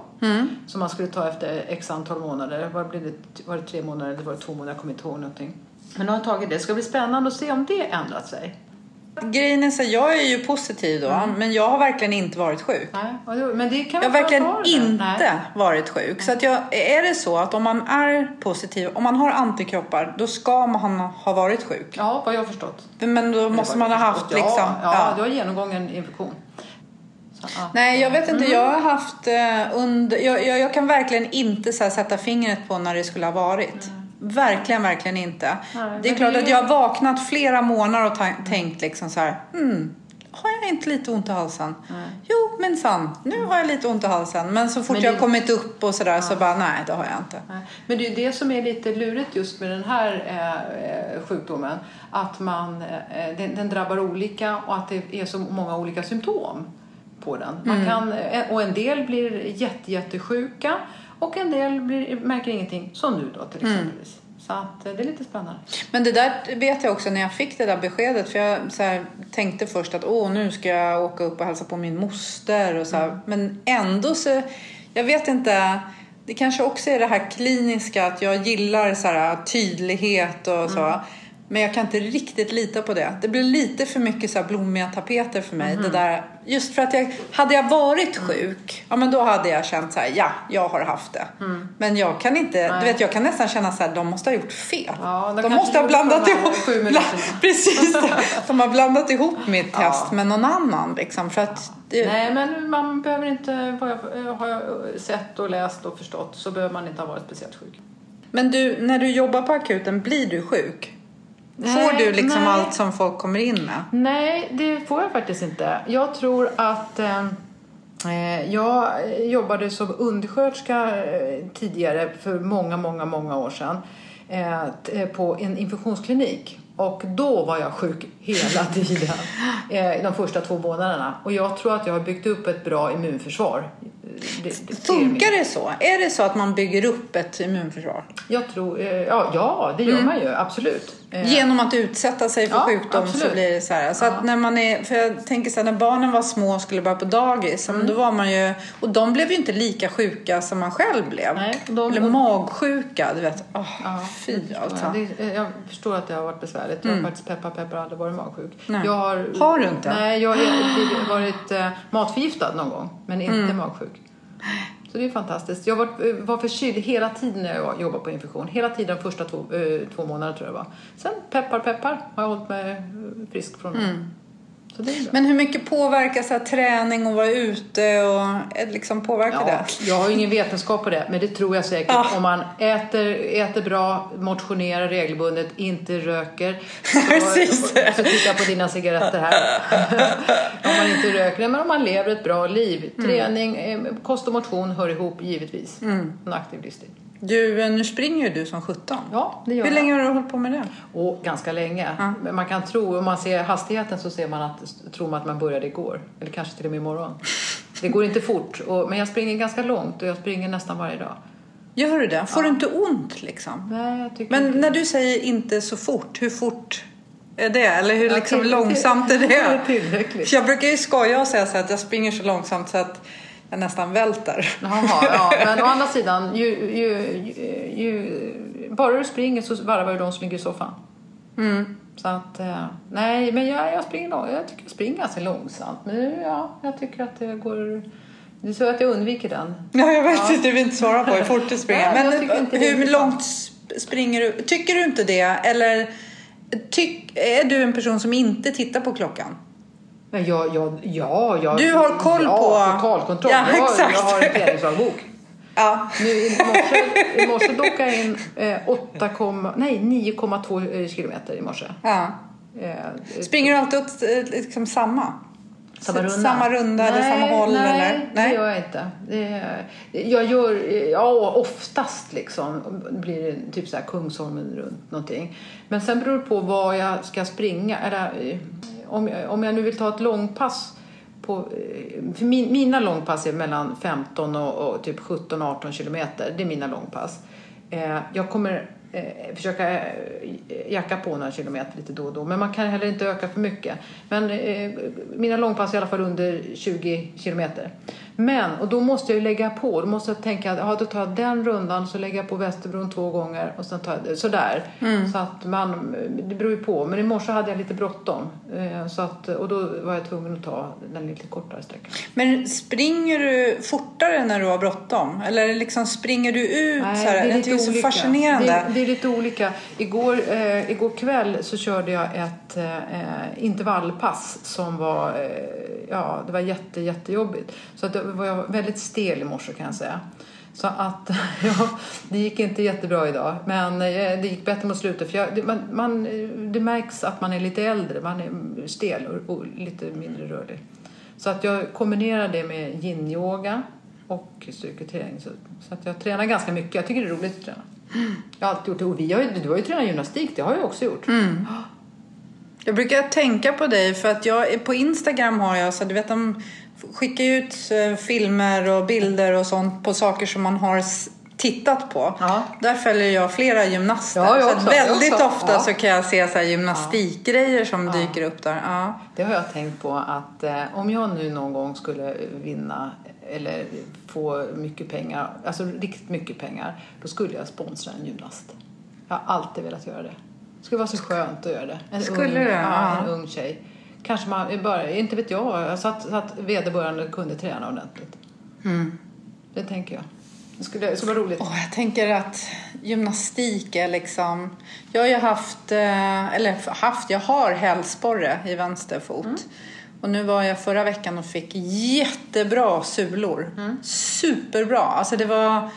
Som man skulle ta efter x antal månader. Var det, var det tre månader eller var det två månader? Jag kommer inte ihåg någonting. Men nu har jag tagit det. Det ska bli spännande att se om det ändrat sig. Grejen är så jag är ju positiv då, men jag har verkligen inte varit sjuk. Nej, men det kan Jag har verkligen inte Nej. varit sjuk. Så att jag, är det så att om man är positiv, om man har antikroppar, då ska man ha varit sjuk. Ja, vad jag har förstått. Men då måste man ha haft ja, liksom... Ja, ja. du har genomgången infektion. Att, Nej, jag vet inte. Mm. Jag har haft eh, under... Jag, jag, jag kan verkligen inte så sätta fingret på när det skulle ha varit. Verkligen, verkligen inte. Nej, det är men klart det- att jag har vaknat flera månader och tänkt liksom så här... Hmm, har jag inte lite ont i halsen? Jo, minsann, nu har jag lite ont i halsen. Men så fort Men jag det- har kommit upp och sådär så bara, nej det har jag inte. Nej. Men det är ju det som är lite lurigt just med den här eh, eh, sjukdomen. Att man, eh, den, den drabbar olika och att det är så många olika symptom på den. Man kan, eh, och en del blir jätte, jättesjuka och en del blir, märker ingenting. Som nu då till exempelvis. Så att eh, det är lite spännande. Men det där vet jag också när jag fick det där beskedet. För jag här, tänkte först att åh, nu ska jag åka upp och hälsa på min moster. Och så här. Men ändå så, jag vet inte. Det kanske också är det här kliniska att jag gillar så här, tydlighet och så. Men jag kan inte riktigt lita på det. Det blir lite för mycket så blommiga tapeter för mig. Det där, just för att jag, hade jag varit sjuk, ja men då hade jag känt så här, ja, jag har haft det. Men jag kan inte, du vet jag kan nästan känna så här, de måste ha gjort fel. Ja, de måste ha blandat ihop, sju bla, minuterna. precis. De har blandat ihop mitt Ja. test med någon annan liksom. För att det, Nej, men man behöver inte, vad jag har sett och läst och förstått, så behöver man inte ha varit speciellt sjuk. Men du, när du jobbar på akuten, blir du sjuk? Får du liksom nej. allt som folk kommer in med? Nej, det får jag faktiskt inte. Jag tror att eh, eh, jag jobbade som undersköterska eh, tidigare för många, många, många år sedan eh, på en infektionsklinik. Och då var jag sjuk hela tiden, eh, de första två månaderna. Och jag tror att jag har byggt upp ett bra immunförsvar. Det, det, Funkar det så? Är det så att man bygger upp ett immunförsvar? Jag tror, eh, ja, ja, det gör man ju absolut. Eh, Genom att utsätta sig för Ja, sjukdom så absolut. blir det så här. Så att när man är, för jag tänker så här, när barnen var små och skulle börja på dagis, Mm. då var man ju, och de blev ju inte lika sjuka som man själv blev. Nej, de- Eller magsjuka, du vet. Oh, Ja, fy alltså. Mm. Ja, det, jag förstår att det har varit besvärligt. Jag har faktiskt peppar peppar aldrig varit magsjuk. Nej. Jag har, Har du inte? Nej, jag har varit eh, matförgiftad någon gång, men inte Mm. magsjuk. Så det är fantastiskt. Jag var, eh, var förkyld hela tiden när jag jobbade på infektion. Hela tiden de första två, eh, två månaderna tror jag det var. Sen peppar peppar har jag hållit mig eh, frisk från. Mm. Men hur mycket påverkar så här, träning och vara ute och eh, liksom påverkar Ja, det? jag har ingen vetenskap på det, men det tror jag säkert. Ja. Om man äter, äter bra, motionerar regelbundet, inte röker. Precis. Så, så titta på dina cigaretter här. om man inte röker, men om man lever ett bra liv. Mm. Träning, eh, kost och motion hör ihop givetvis. En aktiv livsstil. Du, eh, nu springer ju du som 17. Ja, det gör Hur jag. länge har du hållit på med det? Och ganska länge. Men man kan tro, om man ser hastigheten så ser man att, tror man att man började igår. Eller kanske till och med imorgon. Det går inte fort, och, men jag springer ganska långt och jag springer nästan varje dag. Gör du det? Får du inte ont liksom? Nej, jag tycker Men inte när du säger inte så fort, hur fort är det? Eller hur Ja, liksom långsamt är det? Tillräckligt. För jag brukar ju skoja och säga så att jag springer så långsamt så att jag nästan välter. Jaha, ja. Men å andra sidan, ju, ju, ju, ju, bara du springer så varvar du de som ligger i soffan. Mm. Så att, eh, nej, men jag, jag springer jag tycker jag springer ganska långsamt. Men ja, jag tycker att det går... Är så att jag undviker den. Ja, jag vet inte, du vill inte svara på hur fort du springer. Nej, Men hur långt sp- springer du? Tycker du inte det? Eller tyck, är du en person som inte tittar på klockan? Men jag, jag, ja, jag, Du har koll ja, på- totalkontroll. Ja, jag, exakt. jag har en träningsdagbok. Ja. Nu i morse, i morse dockade jag in eh, 8, nej, 9,2 eh, kilometer i morse. ja. Eh, Springer du alltid åt eh, liksom samma? Samma runda? Samma runda eller samma håll? Nej, eller? det gör jag inte. Jag gör, ja oftast liksom, blir det typ så här Kungsholmen runt någonting. Men sen beror det på vad jag ska springa. Eller, eh, om, jag, om jag nu vill ta ett långpass på, eh, för min, mina långpass är mellan 15 och, och typ 17-18 kilometer. Det är mina långpass. Eh, jag kommer eh, försöka eh, jacka på några kilometer lite då och då. Men man kan heller inte öka för mycket. Men eh, mina långpass är i alla fall under 20 kilometer. Men, och då måste jag ju lägga på. Då måste jag tänka att ja, då tar jag den rundan så lägger jag på Västerbron två gånger och sen tar jag sådär. Så att man, det beror ju på. Men i morse hade jag lite bråttom. Eh, så att, och då var jag tvungen att ta den lite kortare sträckan. Men springer du fortare när du har bråttom? Eller liksom springer du ut så här? det är det är så olika. fascinerande. Det, det är lite olika. Igår, eh, igår kväll så körde jag ett eh, intervallpass som var, eh, ja, det var jätte, jättejobbigt. Så att det var jag väldigt stel i morse kan jag säga. Så att ja, det gick inte jättebra idag. Men eh, det gick bättre mot slutet. För jag, det, man, man, eh, det märks att man är lite äldre. Man är stel och, och lite mindre rörlig. Så att jag kombinerar det med yin-yoga och styrketräning. Så, så att jag tränar ganska mycket. Jag tycker det är roligt att träna. Jag har alltid gjort det. Och vi har ju, du har ju tränat gymnastik, det har jag också gjort. Mm. Jag brukar tänka på dig för att jag på Instagram har jag så du vet om de skickar ut eh, filmer och bilder och sånt på saker som man har tittat på. Ja. Där följer jag flera gymnaster. Ja, jag så också, jag väldigt ofta Ja. så kan jag se så här gymnastikgrejer som dyker upp där. Det har jag tänkt på att eh, om jag nu någon gång skulle vinna eller få mycket pengar, alltså riktigt mycket pengar, då skulle jag sponsra en gymnast. Jag har alltid velat göra det. Det skulle vara så skönt att göra det. En Skulle ung, det? Ja, en ung tjej. Kanske man bara, inte vet jag, så att, så att vederbörande kunde träna ordentligt. Det tänker jag. Det skulle, det skulle vara roligt. Och jag tänker att gymnastik är liksom... Jag har ju haft, eh, eller haft, jag har hälsporre i vänster fot. Mm. Och nu var jag förra veckan och fick jättebra sulor. Mm. Superbra. Alltså det var...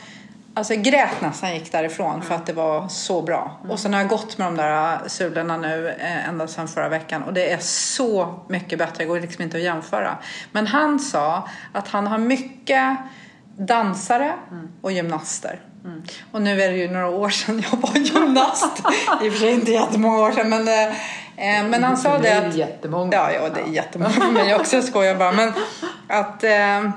Alltså jag grät nästan gick därifrån för att det var så bra. Mm. Och sen har jag gått med de där sulorna nu eh, ända sedan förra veckan. Och det är så mycket bättre. Det går liksom inte att jämföra. Men han sa att han har mycket dansare och gymnaster. Och nu är det ju några år sedan jag var gymnast. I och för sig inte jättemånga år sedan. Men, eh, eh, men han sa det dig är att... det jättemånga. Ja, ja, det är jättemånga för mig också. Jag skojar bara. Men att... Eh,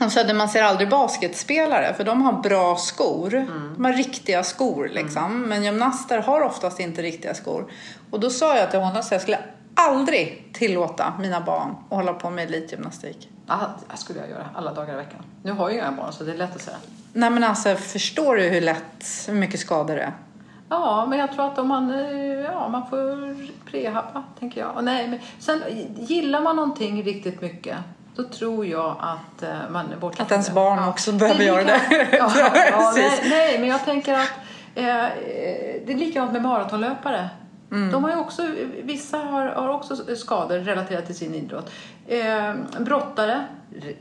han sa att man ser aldrig basketspelare för de har bra skor. De har riktiga skor liksom. Men gymnaster har oftast inte riktiga skor. Och då sa jag till honom att jag skulle aldrig tillåta mina barn att hålla på med elitgymnastik. Det skulle jag göra alla dagar i veckan. Nu har jag ju inga barn så det är lätt att säga. Nej men alltså förstår du hur lätt, hur mycket skador det är? Ja, men jag tror att om man, eh, ja, man får prehabba, tänker jag. Och nej, men sen gillar man någonting riktigt mycket, då tror jag att eh, man är borta Att ens det. barn också behöver är göra det. Ja, ja, nej, nej, men jag tänker att eh, eh, det är likadant med maratonlöpare. Mm. De har också, vissa har, har också skador relaterat till sin idrott. Eh, brottare,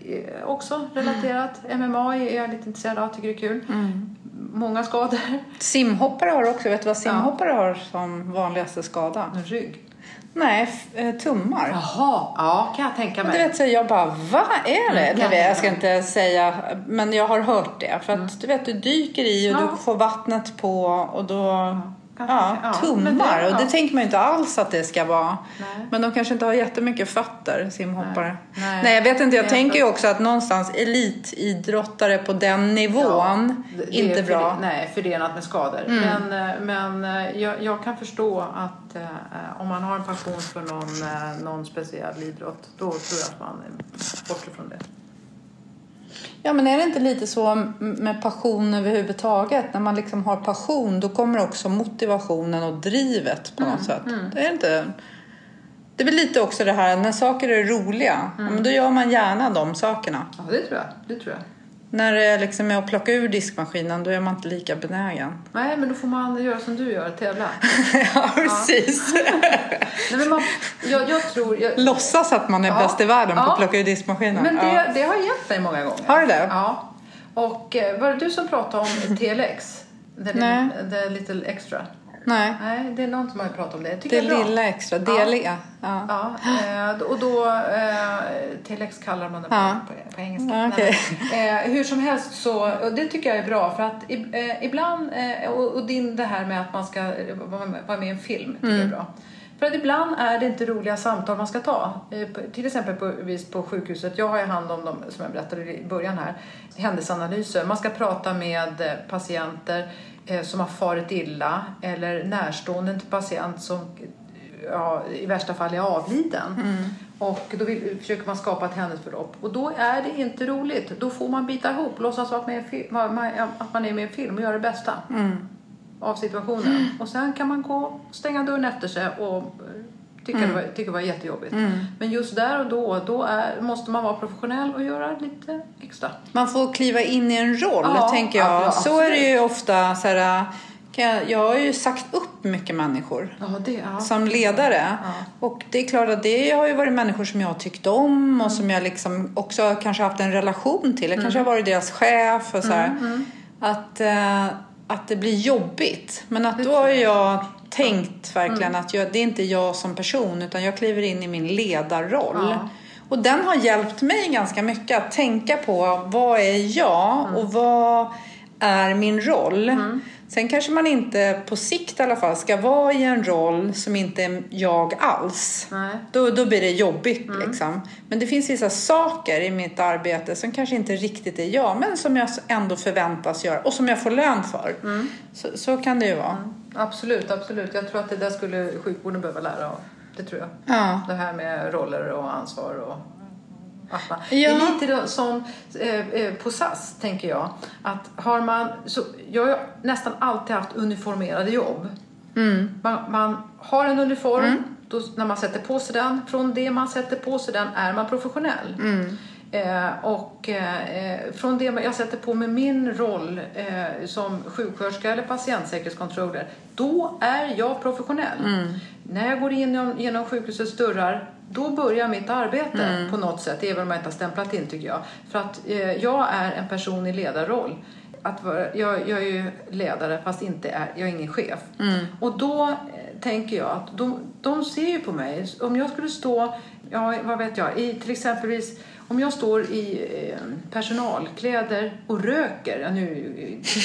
eh, också relaterat. MMA är jag lite intresserad av, tycker det är kul. Mm. Många skador. Simhoppare har också, vet du vad simhoppare har som vanligaste skada? Rygg. Nej, eh, tummar. Jaha, ja kan jag tänka mig. du vet, så jag bara, vad är det? Mm, vet, ja. jag ska inte säga, men jag har hört det. För att du vet, du dyker i och Ja. du får vattnet på och då... Ja, Ja, tummar. det- Och det tänker man ju inte alls att det ska vara. Nej. Men de kanske inte har jättemycket fötter, simhoppare. Nej. Nej. Nej, jag vet inte. Jag Nej, tänker ju också att någonstans elitidrottare på den nivån, det- inte bra. Mm. För, nej, förenat med skador. Men, eh, men eh, jag, jag kan förstå att eh, om man har en passion för någon, eh, någon speciell idrott, då tror jag att man är bort ifrån det. Ja, men är det inte lite så med passion överhuvudtaget? När man liksom har passion, då kommer också motivationen och drivet på något sätt. Det är inte... Det är väl lite också det här, när saker är roliga, ja, men då gör man gärna de sakerna. Ja, det tror jag. Det tror jag. När det liksom är att plocka ur diskmaskinen, då är man inte lika benägen. Nej, men då får man göra som du gör, tävla. ja, precis. Nej, men man, jag, jag tror... Jag, Låtsas att man är Ja. bäst i världen på Ja. att plocka ur diskmaskinen. men ja. det, det har hjälpt mig många gånger. Har det det? Ja. Och eh, var det du som pratade om TLX? The, Nej. the little extra? Nej, Nej, det är någon som har pratat om det. Jag tycker det är bra. lilla extra, deliga. Ja. Ja, eh, och då... Eh, telex kallar man det på, Ja. på, på engelska. Ja, okej. Nej, eh, hur som helst så... Och det tycker jag är bra för att eh, ibland... Eh, och, och din, det här med att man ska eh, vara med, i en film tycker jag är bra. För att ibland är det inte roliga samtal man ska ta. Eh, Till exempel på, på sjukhuset. Jag har ju hand om dem, som jag berättade i början här, händelseanalyser. Man ska prata med eh, patienter eh, som har farit illa eller närstående till patient som ja, i värsta fall är avliden. Och då vill, försöker man skapa ett händelseförlopp. Och då är det inte roligt. Då får man bita ihop, låtsas att man är, att man är med i en film och göra det bästa av situationen. Och sen kan man gå och stänga dörren efter sig och eh, tycka, det, var, tycka det var jättejobbigt. Men just där och då, då är, måste man vara professionell och göra lite extra. Man får kliva in i en roll, Ja, tänker jag. ja, så är det ju ofta. Så här, jag, jag har ju sagt upp mycket människor Ja, det, ja. som ledare. Och det är klart att det har ju varit människor som jag har tyckt om och som jag liksom också har kanske haft en relation till. Jag kanske har varit deras chef och så här. Att, eh, att det blir jobbigt. Men att då har jag tänkt verkligen att jag, det är inte jag som person utan jag kliver in i min ledarroll. Ja. Och den har hjälpt mig ganska mycket att tänka på vad är jag och vad är min roll. Sen kanske man inte på sikt i alla fall ska vara i en roll som inte är jag alls. Nej. Då, då blir det jobbigt liksom. Men det finns vissa saker i mitt arbete som kanske inte riktigt är jag men som jag ändå förväntas göra och som jag får lön för. Så, så kan det ju vara. Absolut, absolut. Jag tror att det där skulle sjukvården behöva lära av. Det tror jag. Ja. Det här med roller och ansvar och man, Ja. Det är lite då som eh, eh, på SAS, tänker jag. Att har man, så, jag har nästan alltid haft uniformerade jobb. Man, man har en uniform, då, när man sätter på sig den, från det man sätter på sig den är man professionell. Eh, och eh, från det jag sätter på mig min roll eh, som sjuksköterska eller patientsäkerhetskontroller, då är jag professionell. När jag går in genom, genom sjukhusets dörrar, då börjar mitt arbete på något sätt, även om jag inte har stämplat in tycker jag. För att eh, jag är en person i ledarroll. Att vara, jag, jag är ju ledare fast inte är, jag är ingen chef. Och då eh, tänker jag att de, de ser ju på mig. Om jag skulle stå, ja vad vet jag, i till exempelvis om jag står i eh, personalkläder och röker. Ja, nu,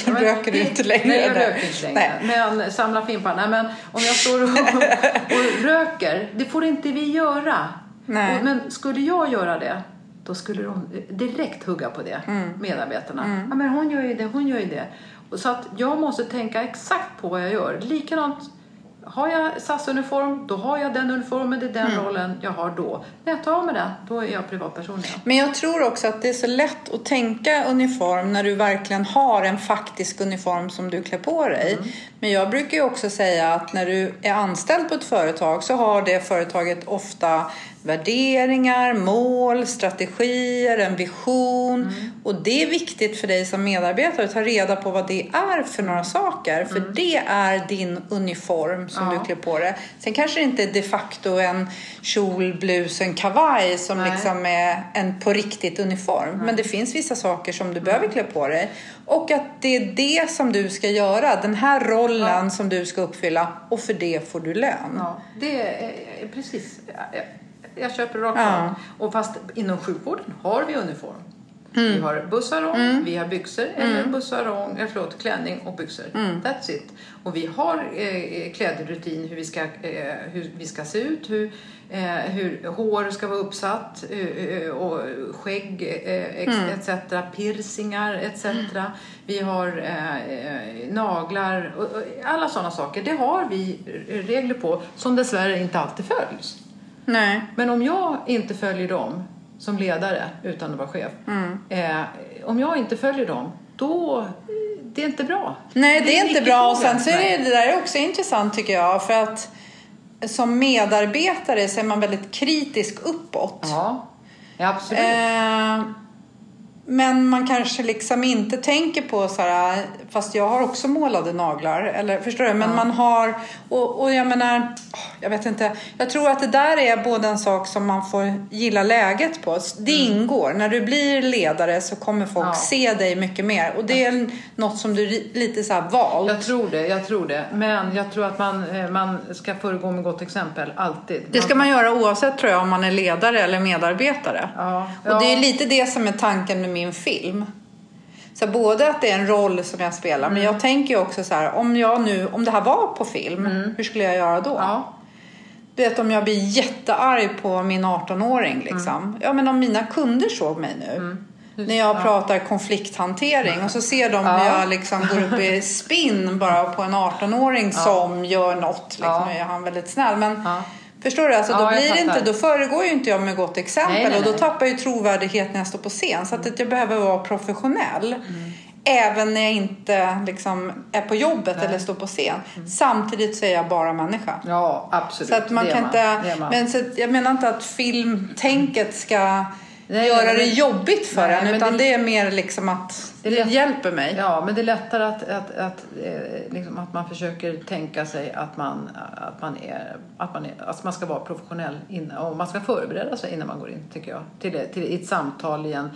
vet- Röker du inte längre? Nej, jag Nej. röker inte längre. Men samla fimpar. Nej, men om jag står och, och röker, det får inte vi göra. Nej. Och, men skulle jag göra det, då skulle de direkt hugga på det, medarbetarna. Ja, men hon gör ju det, hon gör ju det. Så att jag måste tänka exakt på vad jag gör. Likadant, har jag SAS-uniform, då har jag den uniformen, det är den rollen jag har då. När jag tar av mig den, då är jag privatperson igen. Men jag tror också att det är så lätt att tänka uniform när du verkligen har en faktisk uniform som du klär på dig. Men jag brukar ju också säga att när du är anställd på ett företag så har det företaget ofta värderingar, mål, strategier, en vision. Och det är viktigt för dig som medarbetare att ta reda på vad det är för några saker. För det är din uniform som Ja. du klär på dig. Sen kanske det inte är de facto en kjol, blus, en kavaj som Nej. liksom är en på riktigt uniform. Men det finns vissa saker som du behöver klä på dig. Och att det är det som du ska göra. Den här rollen som du ska uppfylla. Och för det får du lön. Ja, det är precis. Jag, köper rakt Ja. Och fast inom sjukvården har vi uniform. Vi har bussarong, vi har byxor eller bussarong, eller förlåt, klänning och byxor. That's it. Och vi har eh, klädrutin hur vi ska, eh, hur vi ska se ut, hur, eh, hur hår ska vara uppsatt eh, eh, och skägg eh, ex, etc. Piercingar etc. Vi har eh, eh, naglar och, och alla sådana saker. Det har vi regler på som dessvärre inte alltid följs. Nej. Men om jag inte följer dem som ledare utan att vara chef. Eh, om jag inte följer dem, då det är inte bra. Nej, det är en inte bra. Och sen så är det, det där är också intressant tycker jag. För att som medarbetare så är man väldigt kritisk uppåt. Ja, ja absolut. Eh, men man kanske liksom inte tänker på så här, fast jag har också målade naglar. Eller förstår du? Men man har, och, och jag menar, jag vet inte. Jag tror att det där är både en sak som man får gilla läget på. Det ingår. När du blir ledare så kommer folk Ja. se dig mycket mer. Och det är något som du lite så här valt. Jag tror det, jag tror det. Men jag tror att man, eh, man ska föregå med gott exempel, alltid. Det ska man göra oavsett tror jag om man är ledare eller medarbetare. Ja. Och det är Ja. lite det som är tanken med min film. Så både att det är en roll som jag spelar men Mm. jag tänker också så här om jag nu, om det här var på film, hur skulle jag göra då? Mm. Ja. Du vet om jag blir jättearg på min 18-åring liksom. Mm. Ja men om mina kunder såg mig nu. När jag pratar konflikthantering och så ser de hur Ja. jag liksom går upp i spinn bara på en 18-åring som gör något. Liksom. Ja. Nu är han väldigt snäll men Ja. Förstår du? Alltså, Ja, då, blir inte, då föregår ju inte jag med gott exempel Nej, nej, och då nej. tappar jag ju trovärdighet när jag står på scen. Så att jag behöver vara professionell. Mm. Även när jag inte liksom, är på jobbet eller står på scen. Mm. Samtidigt så är jag bara människa. Ja, absolut. Så att man Det kan man. inte, man. men så jag menar inte att filmtänket ska Nej, göra det jobbigt för Nej, en. Utan det- det, är mer liksom att Det det, lätt- hjälper mig. Ja, men det är lättare att, att, att, eh, liksom att man försöker tänka sig att man, att man, är, att man, är, att man ska vara professionell innan, och man ska förbereda sig innan man går in, tycker jag. Till, till i ett samtal, i en, eh,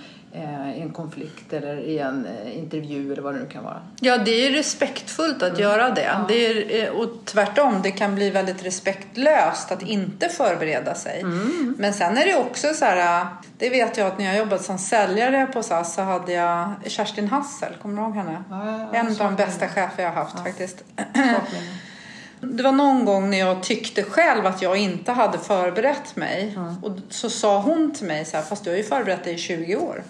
i en konflikt eller i en eh, intervju eller vad det nu kan vara. Ja, det är respektfullt att göra det. det är, eh, och tvärtom, det kan bli väldigt respektlöst att inte förbereda sig. Men sen är det också så här, det vet jag att när jag jobbade som säljare på SAS så hade jag Kerstin Hassel, kommer du ihåg henne? Ja, ja, ja, en av de bästa chefer jag har haft faktiskt. Det var någon gång när jag tyckte själv att jag inte hade förberett mig. Och så sa hon till mig så här, fast du har ju förberett dig i 20 år.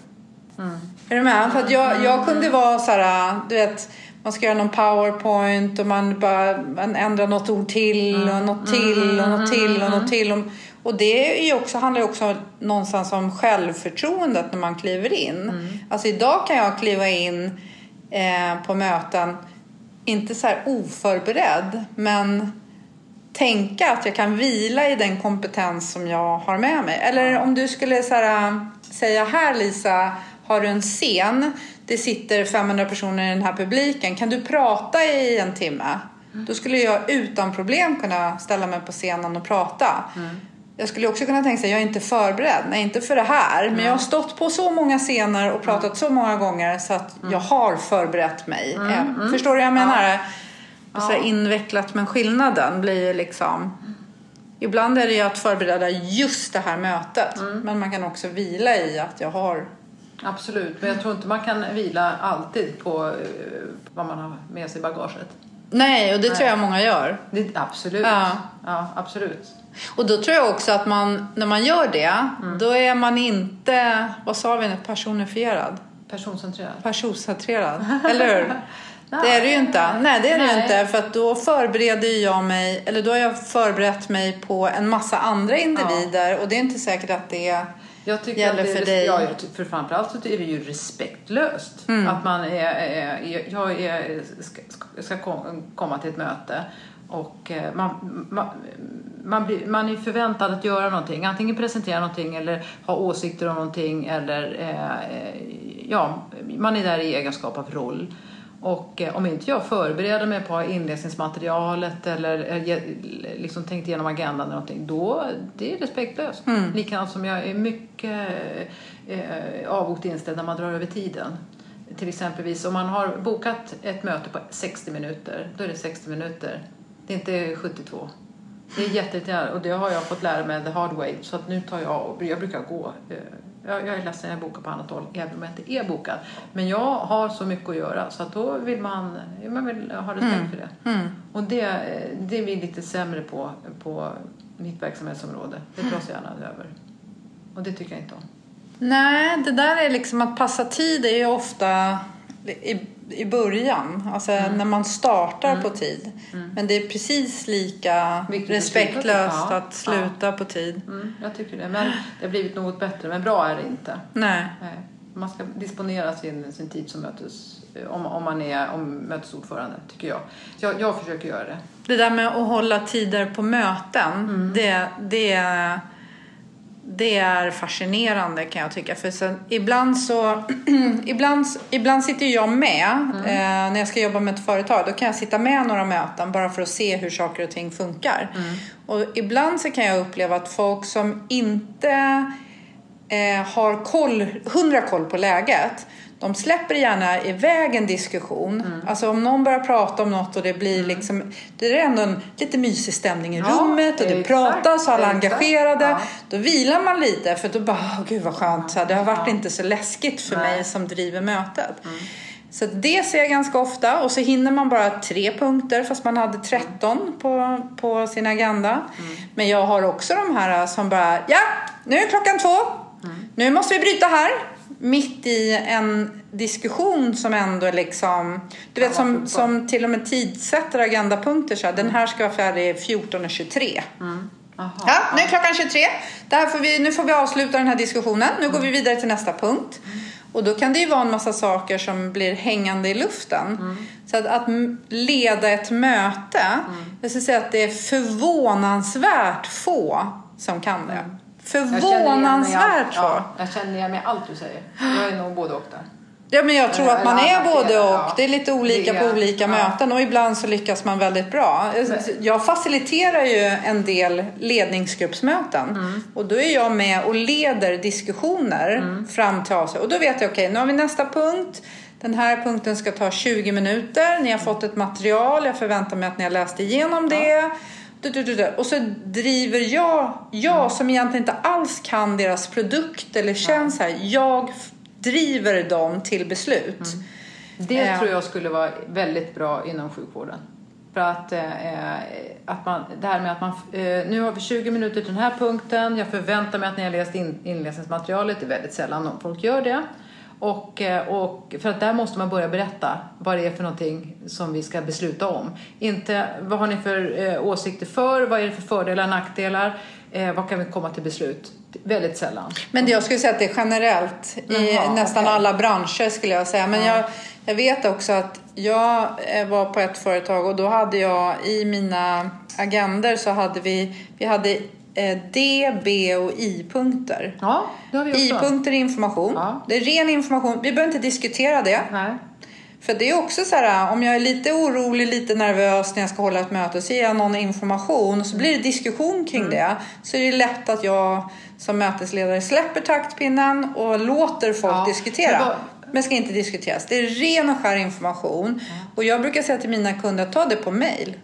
Är du med? För att jag, jag kunde vara så här, du vet, man ska göra någon powerpoint och man bara man ändrar något ord till och något till och något till och något till. Och, och det är ju också, handlar ju också någonstans om självförtroendet när man kliver in. Alltså idag kan jag kliva in eh, på möten, inte så här oförberedd, men tänka att jag kan vila i den kompetens som jag har med mig. Eller om du skulle här, säga här Lisa, har du en scen, det sitter 500 personer i den här publiken, kan du prata i en timme? Då skulle jag utan problem kunna ställa mig på scenen och prata. Jag skulle också kunna tänka sig, jag är inte förberedd, nej inte för det här, men jag har stått på så många scener och pratat så många gånger så att jag har förberett mig. Eh, Förstår du vad jag menar? Så här invecklat men skillnaden blir ju liksom Ibland är det ju att förbereda just det här mötet. Men man kan också vila i att jag har Absolut, men jag tror inte man kan vila alltid på eh, vad man har med sig i bagaget. Nej och det tror jag många gör. Det, absolut. Ja. ja, absolut. Och då tror jag också att man när man gör det då är man inte, vad sa vi nu, personifierad? Personcentrerad. Personcentrerad, eller hur? Det är det ju inte. Nej, det är det Nej. inte. För att då förbereder jag mig, eller då har jag förberett mig på en massa andra individer. Och det är inte säkert att det Jag tycker gäller att det är, för dig. Ja, för framförallt så är det ju respektlöst. Mm. Att man är, är, jag är, ska, ska- ska kom- komma till ett möte och eh, man, man, man, blir, man är förväntad att göra någonting. Antingen presentera någonting eller ha åsikter om någonting eller eh, eh, ja, man är där i egenskap av roll. Och eh, om inte jag förbereder mig på inläsningsmaterialet eller eh, liksom tänkt igenom agendan eller någonting, då det är respektlöst. Likadant som jag är mycket eh, avvokt inställd när man drar över tiden. Till exempelvis om man har bokat ett möte på 60 minuter, då är det 60 minuter. Det är inte 72. Det är jätteirriterande och det har jag fått lära mig the hard way. Så att nu tar jag och jag brukar gå. eh, Jag, jag är ledsen, jag bokar på annat håll även om jag inte är bokad. Men jag har så mycket att göra så att då vill man, man vill ha respekt för det. Och det, det är vi lite sämre på, på mitt verksamhetsområde. Det dras gärna över. Och det tycker jag inte om. Nej, det där är liksom att passa tid är ju ofta i, i början, alltså Mm. när man startar på tid. Men det är precis lika sluta respektlöst ja. att sluta på tid. Mm, jag tycker det. Men det har blivit något bättre. Men bra är det inte. Nej. Nej. Man ska disponera sin, sin tid som mötes, om, om man är om mötesordförande, tycker jag. Så jag. Jag försöker göra det. Det där med att hålla tider på möten, Mm. det, det, det är fascinerande kan jag tycka. För sen, ibland så, ibland, ibland sitter jag med Mm. eh, när jag ska jobba med ett företag. Då kan jag sitta med några möten bara för att se hur saker och ting funkar. Mm. Och ibland så kan jag uppleva att folk som inte eh, har koll, hundra koll på läget de släpper gärna iväg en diskussion. Mm. Alltså om någon börjar prata om något och det blir liksom Det är ändå en lite mysig stämning i Ja, rummet och det exakt, pratas och alla är engagerade. ja. Då vilar man lite för då bara, gud vad skönt. Så här, det har varit inte så läskigt för Nej. Mm. mig som driver mötet. Så det ser jag ganska ofta och så hinner man bara tre punkter fast man hade 13 på, på sin agenda. Mm. Men jag har också de här som bara, ja nu är klockan två. Nu måste vi bryta här. Mitt i en diskussion som ändå är liksom, du vet som, som till och med tidsätter agendapunkter så här, den här ska vara färdig 14.23. Jaha. Ja, nu är klockan 23. Det här får vi, nu får vi avsluta den här diskussionen. Nu går vi vidare till nästa punkt. Och då kan det ju vara en massa saker som blir hängande i luften. Så att, att leda ett möte, jag skulle säga att det är förvånansvärt få som kan det. Förvånansvärt så. Ja, jag känner igen mig allt du säger. Jag är nog både och där. Ja, men jag tror att man är både och. Det är lite olika på olika möten och ibland så lyckas man väldigt bra. Jag faciliterar ju en del ledningsgruppsmöten Mm. och då är jag med och leder diskussioner Mm. fram till avslut. Och då vet jag, okej, nu har vi nästa punkt. Den här punkten ska ta 20 minuter. Ni har fått ett material. Jag förväntar mig att ni har läst igenom det. Och så driver jag, jag Mm. som egentligen inte alls kan deras produkt eller tjänst här. Jag driver dem till beslut. Det Eh. tror jag skulle vara väldigt bra inom sjukvården. För att, eh, att man, det här med att man, eh, nu har vi 20 minuter till den här punkten, jag förväntar mig att ni har läst in, inläsningsmaterialet, det är väldigt sällan folk gör det. Och, eh, och för att där måste man börja berätta vad det är för någonting som vi ska besluta om. Inte vad har ni för eh, åsikter för, vad är det för fördelar och nackdelar, eh, vad kan vi komma till beslut? Väldigt sällan. Men jag skulle säga att det är generellt i Jaha, nästan okej. alla branscher skulle jag säga. Men Ja. jag, jag vet också att jag eh, var på ett företag och då hade jag i mina agender så hade vi, vi hade D, B och I-punkter. Ja. I-punkter är information. Ja. Det är ren information. Vi behöver inte diskutera det. Nej. För det är också så här, om jag är lite orolig, lite nervös när jag ska hålla ett möte så ger jag någon information och så blir det diskussion kring Mm. det. Så är det lätt att jag som mötesledare släpper taktpinnen och låter folk Ja, diskutera. men vad- Men ska inte diskuteras. Det är ren och skär information. Och jag brukar säga till mina kunder ta det på mail.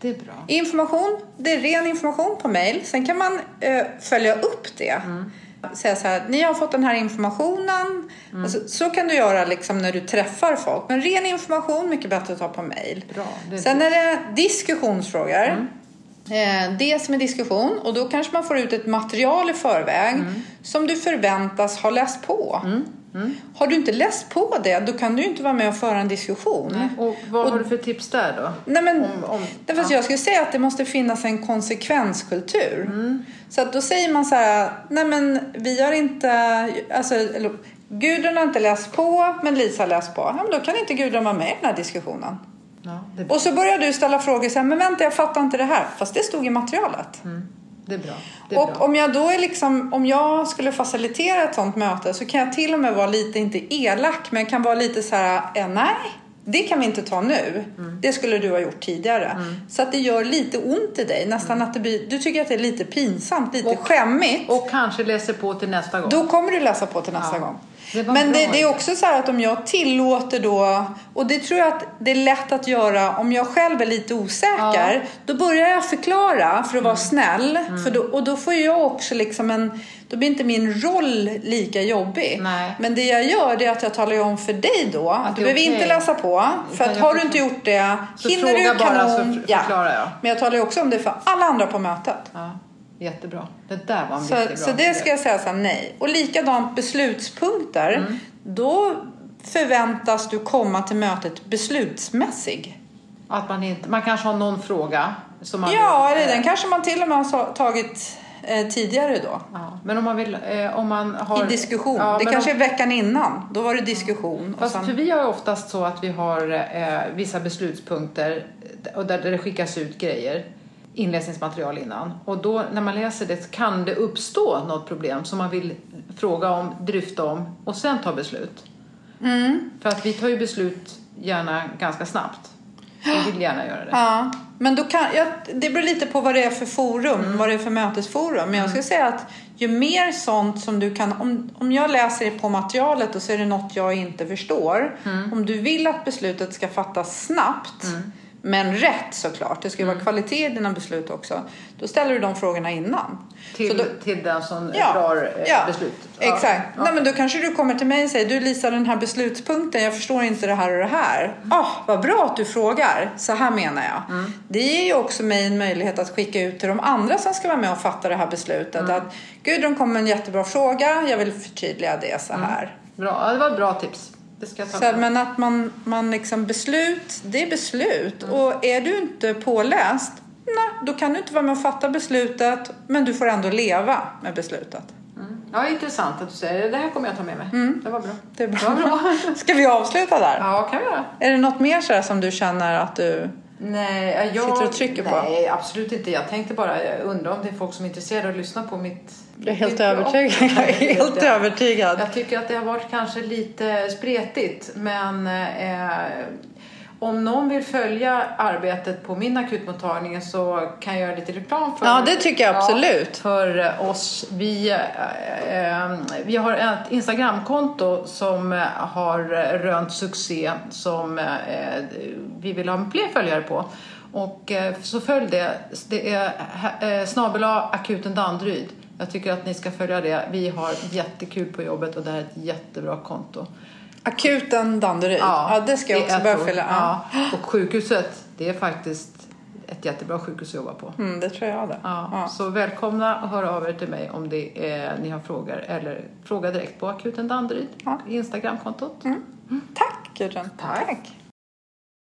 Det är bra. Information, det är ren information på mail. Sen kan man eh, följa upp det. Mm. Säga så här, ni har fått den här informationen. Mm. Alltså, så kan du göra liksom när du träffar folk. Men ren information, mycket bättre att ta på mail. Bra, det är Sen är det diskussionsfrågor. Mm. Eh, det som är diskussion och då kanske man får ut ett material i förväg Mm. som du förväntas ha läst på. Har du inte läst på det, då kan du inte vara med och föra en diskussion. Och vad har du för tips där då? Nej, men, Om- om- därför att jag skulle säga att det måste finnas en konsekvenskultur. Mm. Så att då säger man så här, nej men vi har inte, alltså, eller, Gudrun har inte läst på, men Lisa har läst på. Ja, men då kan inte Gudrun vara med i den här diskussionen. Ja, det, Och så börjar du ställa frågor så här, men vänta jag fattar inte det här. Fast det stod i materialet. Det är bra. Det är Och bra. om jag då är liksom, om jag skulle facilitera ett sånt möte så kan jag till och med vara lite, inte elak, men jag kan vara lite så här, eh, nej, det kan vi inte ta nu. Mm. Det skulle du ha gjort tidigare. Så att det gör lite ont i dig, nästan att det blir, du tycker att det är lite pinsamt, lite Och- skämmigt. Och kanske läser på till nästa gång. Då kommer du läsa på till nästa Ja. gång. Det Men det, det är också så här att om jag tillåter då, och det tror jag att det är lätt att göra om jag själv är lite osäker. Då börjar jag förklara för att vara snäll. Mm. För då, och då får jag också liksom en, då blir inte min roll lika jobbig. Nej. Men det jag gör är att jag talar om för dig då. Att du behöver inte okej. läsa på. För att har du inte gjort det, Så hinner du bara kanon. så för- förklarar jag. Men jag talar ju också om det för alla andra på mötet. Ja, jättebra. Det där var en Så, jättebra så det ska jag säga så nej. Och likadant beslutspunkter. Mm. Då förväntas du komma till mötet beslutsmässig. Att man, inte, man kanske har någon fråga som man Ja, vill, eller eh, den kanske man till och med har tagit eh, tidigare då. Ja, men om man vill, eh, om man har... I diskussion. Ja, det kanske om, är veckan innan. Då var det diskussion. Fast sen, för vi har ju oftast så att vi har eh, vissa beslutspunkter och där det skickas ut grejer, inläsningsmaterial innan. Och då när man läser det kan det uppstå något problem som man vill fråga om, dryfta om och sen ta beslut. Mm. För att vi tar ju beslut gärna ganska snabbt. Vi vill gärna göra det. ja, men då kan, ja, det beror lite på vad det är för forum, Mm. vad det är för mötesforum. Men jag skulle säga att ju mer sånt som du kan, om, om jag läser på materialet och så är det något jag inte förstår. Mm. Om du vill att beslutet ska fattas snabbt, men rätt såklart, det ska ju Mm. vara kvalitet i dina beslut också. Då ställer du de frågorna innan. Till, då, till den som Ja, drar eh, ja, beslutet. Ja, Exakt. ja. Nej, men då kanske du kommer till mig och säger du Lisa den här beslutspunkten, jag förstår inte det här och det här. Ah, vad bra att du frågar. Så här menar jag. Mm. Det ger ju också mig en möjlighet att skicka ut till de andra som ska vara med och fatta det här beslutet. Mm. Att Gudrun kom med en jättebra fråga, jag vill förtydliga det så här. Bra, det var ett bra tips. Så, men att man, man liksom beslut, det är beslut. Mm. Och är du inte påläst, nej, då kan du inte vara med och fatta beslutet. Men du får ändå leva med beslutet. Mm. Ja, intressant att du säger det. Det här kommer jag ta med mig. Det var bra. Det är bra. Ska vi avsluta där? Ja, kan vi göra. Är det något mer så som du känner att du Nej, jag, Sitter och trycker på? Nej, absolut inte. Jag tänkte bara, jag undrar om det är folk som är intresserade av att lyssna på mitt... Jag är helt övertygad. Jag är helt övertygad. Jag tycker att det har varit kanske lite spretigt, men eh, om någon vill följa arbetet på min akutmottagning så kan jag göra lite reklam för Ja, det tycker jag absolut. Ja, för oss. Vi, eh, eh, vi har ett Instagramkonto som har rönt succé som eh, vi vill ha fler följare på. Och eh, så följ det. Det är eh, snabel akuten Danderyd. Jag tycker att ni ska följa det. Vi har jättekul på jobbet och det här är ett jättebra konto. Akuten Danderyd. Ja, det ska jag också börja följa. Ja. Ja. Och sjukhuset, det är faktiskt ett jättebra sjukhus att jobba på. Mm, det tror jag det. Ja, Ja. Så välkomna att höra av er till mig om det är, ni har frågor eller fråga direkt på akuten Danderyd, Ja. Instagramkontot. Tack Gudrun. Tack. Tack.